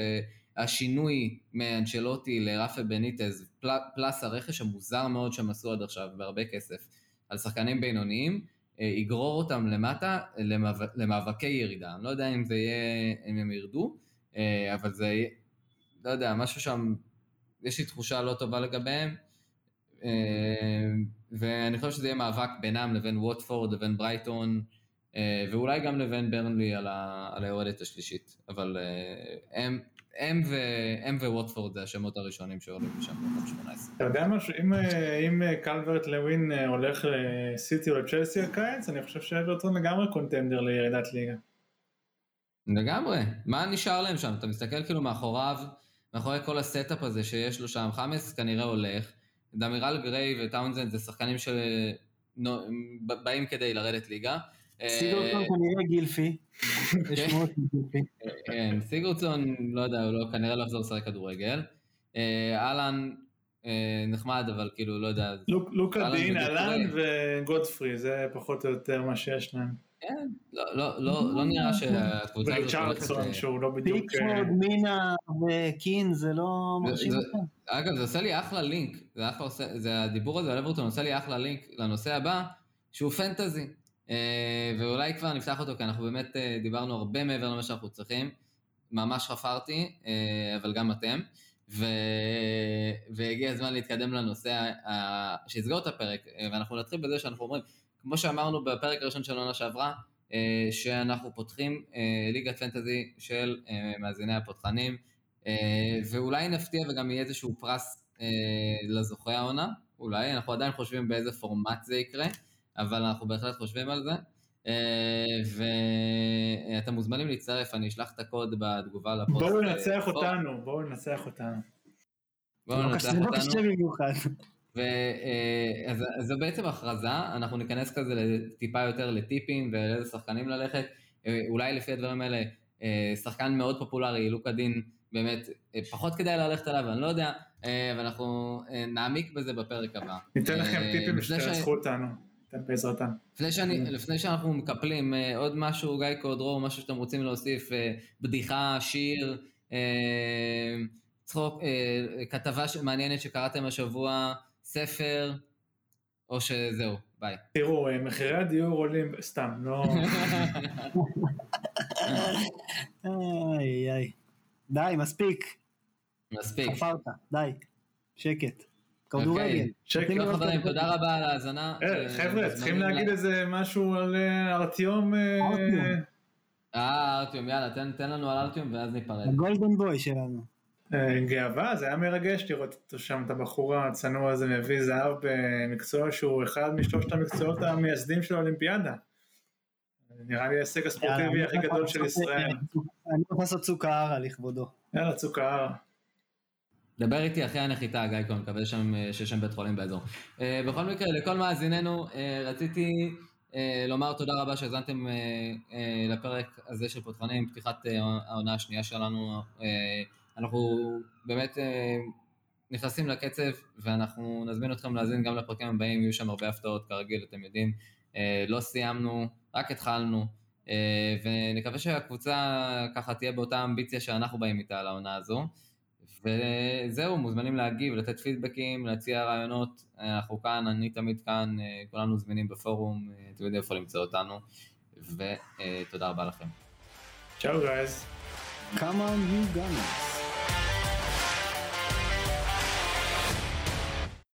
שהשינוי מאנצ'לוטי לרפה בניטז, פל- פלס הרכש המוזר מאוד שהם עשו עד עכשיו, בהרבה כסף, על שחקנים בינוניים, אה, יגרור אותם למטה למאבק, למאבקי ירידה. אני לא יודע אם זה יהיה, אם הם ירדו, אה, אבל זה לא יודע, משהו שם, יש לי תחושה לא טובה לגביהם. אה, ואני חושב שזה יהיה מאבק בינם לבין ווטפורד, לבין ברייטון, ואולי גם לבין ברנלי על, ה, על היורדת השלישית. אבל הם, הם, ו, הם וווטפורד זה השמות הראשונים שעולים משם במקום 18. אתה יודע משהו, אם, אה, אם אה, קלברט לווין אה, הולך לסיטי או לצ'לסי הקיץ, אני חושב שאברטון לגמרי contender לירידת ליגה. לגמרי, מה נשאר להם שם? אתה מסתכל כאילו מאחוריו, מאחורי כל ה setup הזה שיש לו שם, חאמס כנראה הולך, דמירל גריי וטאונזנד זה שחקנים שבאים כדי לרדת ליגה. סיגורטון אה, כנראה גילפי. יש כן. כן, סיגורדסון, לא יודע, הוא לא, כנראה לא יחזור לשחק כדורגל. אה, אהלן אה, נחמד, אבל כאילו, לא יודע. לוק- לוקה אהלן דין, ריי. וגודפרי, זה פחות או יותר מה שיש להם. כן, לא, לא, לא, נראה שהקבוצה הזאת אה, שהוא לא בדיוק... פיקפורד, מינה וקין זה לא מרשים אותם. אגב, זה עושה לי אחלה לינק, זה הדיבור הזה על אברטון עושה לי אחלה לינק לנושא הבא, שהוא פנטזי. אה, ואולי כבר נפתח אותו, כי אנחנו באמת אה, דיברנו הרבה מעבר למה שאנחנו צריכים. ממש חפרתי, אה, אבל גם אתם. ו... והגיע הזמן להתקדם לנושא ה... שיסגור את הפרק, ואנחנו נתחיל בזה שאנחנו אומרים, כמו שאמרנו בפרק הראשון של העונה שעברה, שאנחנו פותחים ליגת פנטזי של מאזיני הפותחנים, ואולי נפתיע וגם יהיה איזשהו פרס לזוכה העונה, אולי, אנחנו עדיין חושבים באיזה פורמט זה יקרה, אבל אנחנו בהחלט חושבים על זה. אה, ואתם מוזמנים להצטרף, אני אשלח את הקוד בתגובה לפוסט. בואו אה, ננצח. אותנו, בואו ננצח אותנו. בואו לא ננצח לא אותנו. קשה במיוחד. ו, אה, בעצם הכרזה, אנחנו ניכנס כזה טיפה יותר לטיפים ולאיזה שחקנים ללכת. אולי לפי הדברים האלה, שחקן מאוד פופולרי, לוקה דין, באמת, פחות כדאי ללכת עליו, אני לא יודע, ואנחנו נעמיק בזה בפרק הבא. ניתן לכם טיפים שתנצחו אותנו. ניתן בעזרתם. לפני, שאני, לפני שאנחנו מקפלים אה, עוד משהו, גיא קודרו, משהו שאתם רוצים להוסיף, אה, בדיחה, שיר, אה, צחוק, כתבה מעניינת שקראתם השבוע, ספר, או שזהו, ביי. תראו, מחירי הדיור עולים, סתם, לא... איי איי. די, מספיק. מספיק. חפרת, די. שקט. כדורגל. אוקיי. טוב לראות חברים. תודה רבה על ההאזנה. אה, אה, חבר'ה, צריכים להגיד איזה משהו על אה, ארטיום. אה, ארטיום. אה, ארטיום, יאללה, תן תן לנו על ארטיום ואז ניפרד. הגולדן בוי שלנו. אה, גאווה, זה היה מרגש לראות אותו שם, את הבחור הצנוע הזה מביא זהב במקצוע שהוא אחד משלושת המקצועות המייסדים של האולימפיאדה. נראה לי ההישג הספורטיבי הכי גדול של ישראל. אני הולך לעשות צוקהרה לכבודו. יאללה, צוקהרה. דבר איתי אחרי הנחיתה, גיא כהן, מקווה שיש שם בית חולים באזור. אה, בכל מקרה, לכל מאזיננו, אה, רציתי לומר תודה רבה שהאזנתם לפרק הזה של פותחנים, פתיחת העונה השנייה שלנו. אנחנו באמת נכנסים לקצב, ואנחנו נזמין אתכם להאזין גם לפרקים הבאים, יהיו שם הרבה הפתעות, כרגיל, אתם יודעים. לא סיימנו, רק התחלנו, ונקווה שהקבוצה ככה תהיה באותה אמביציה שאנחנו באים איתה על העונה הזו. וזהו, מוזמנים להגיב, לתת פידבקים, להציע רעיונות, אנחנו כאן, אני תמיד כאן, כולנו זמינים בפורום, אתם יודעים איפה למצוא אותנו, ותודה רבה לכם. צ'או גייז. Come on you guys.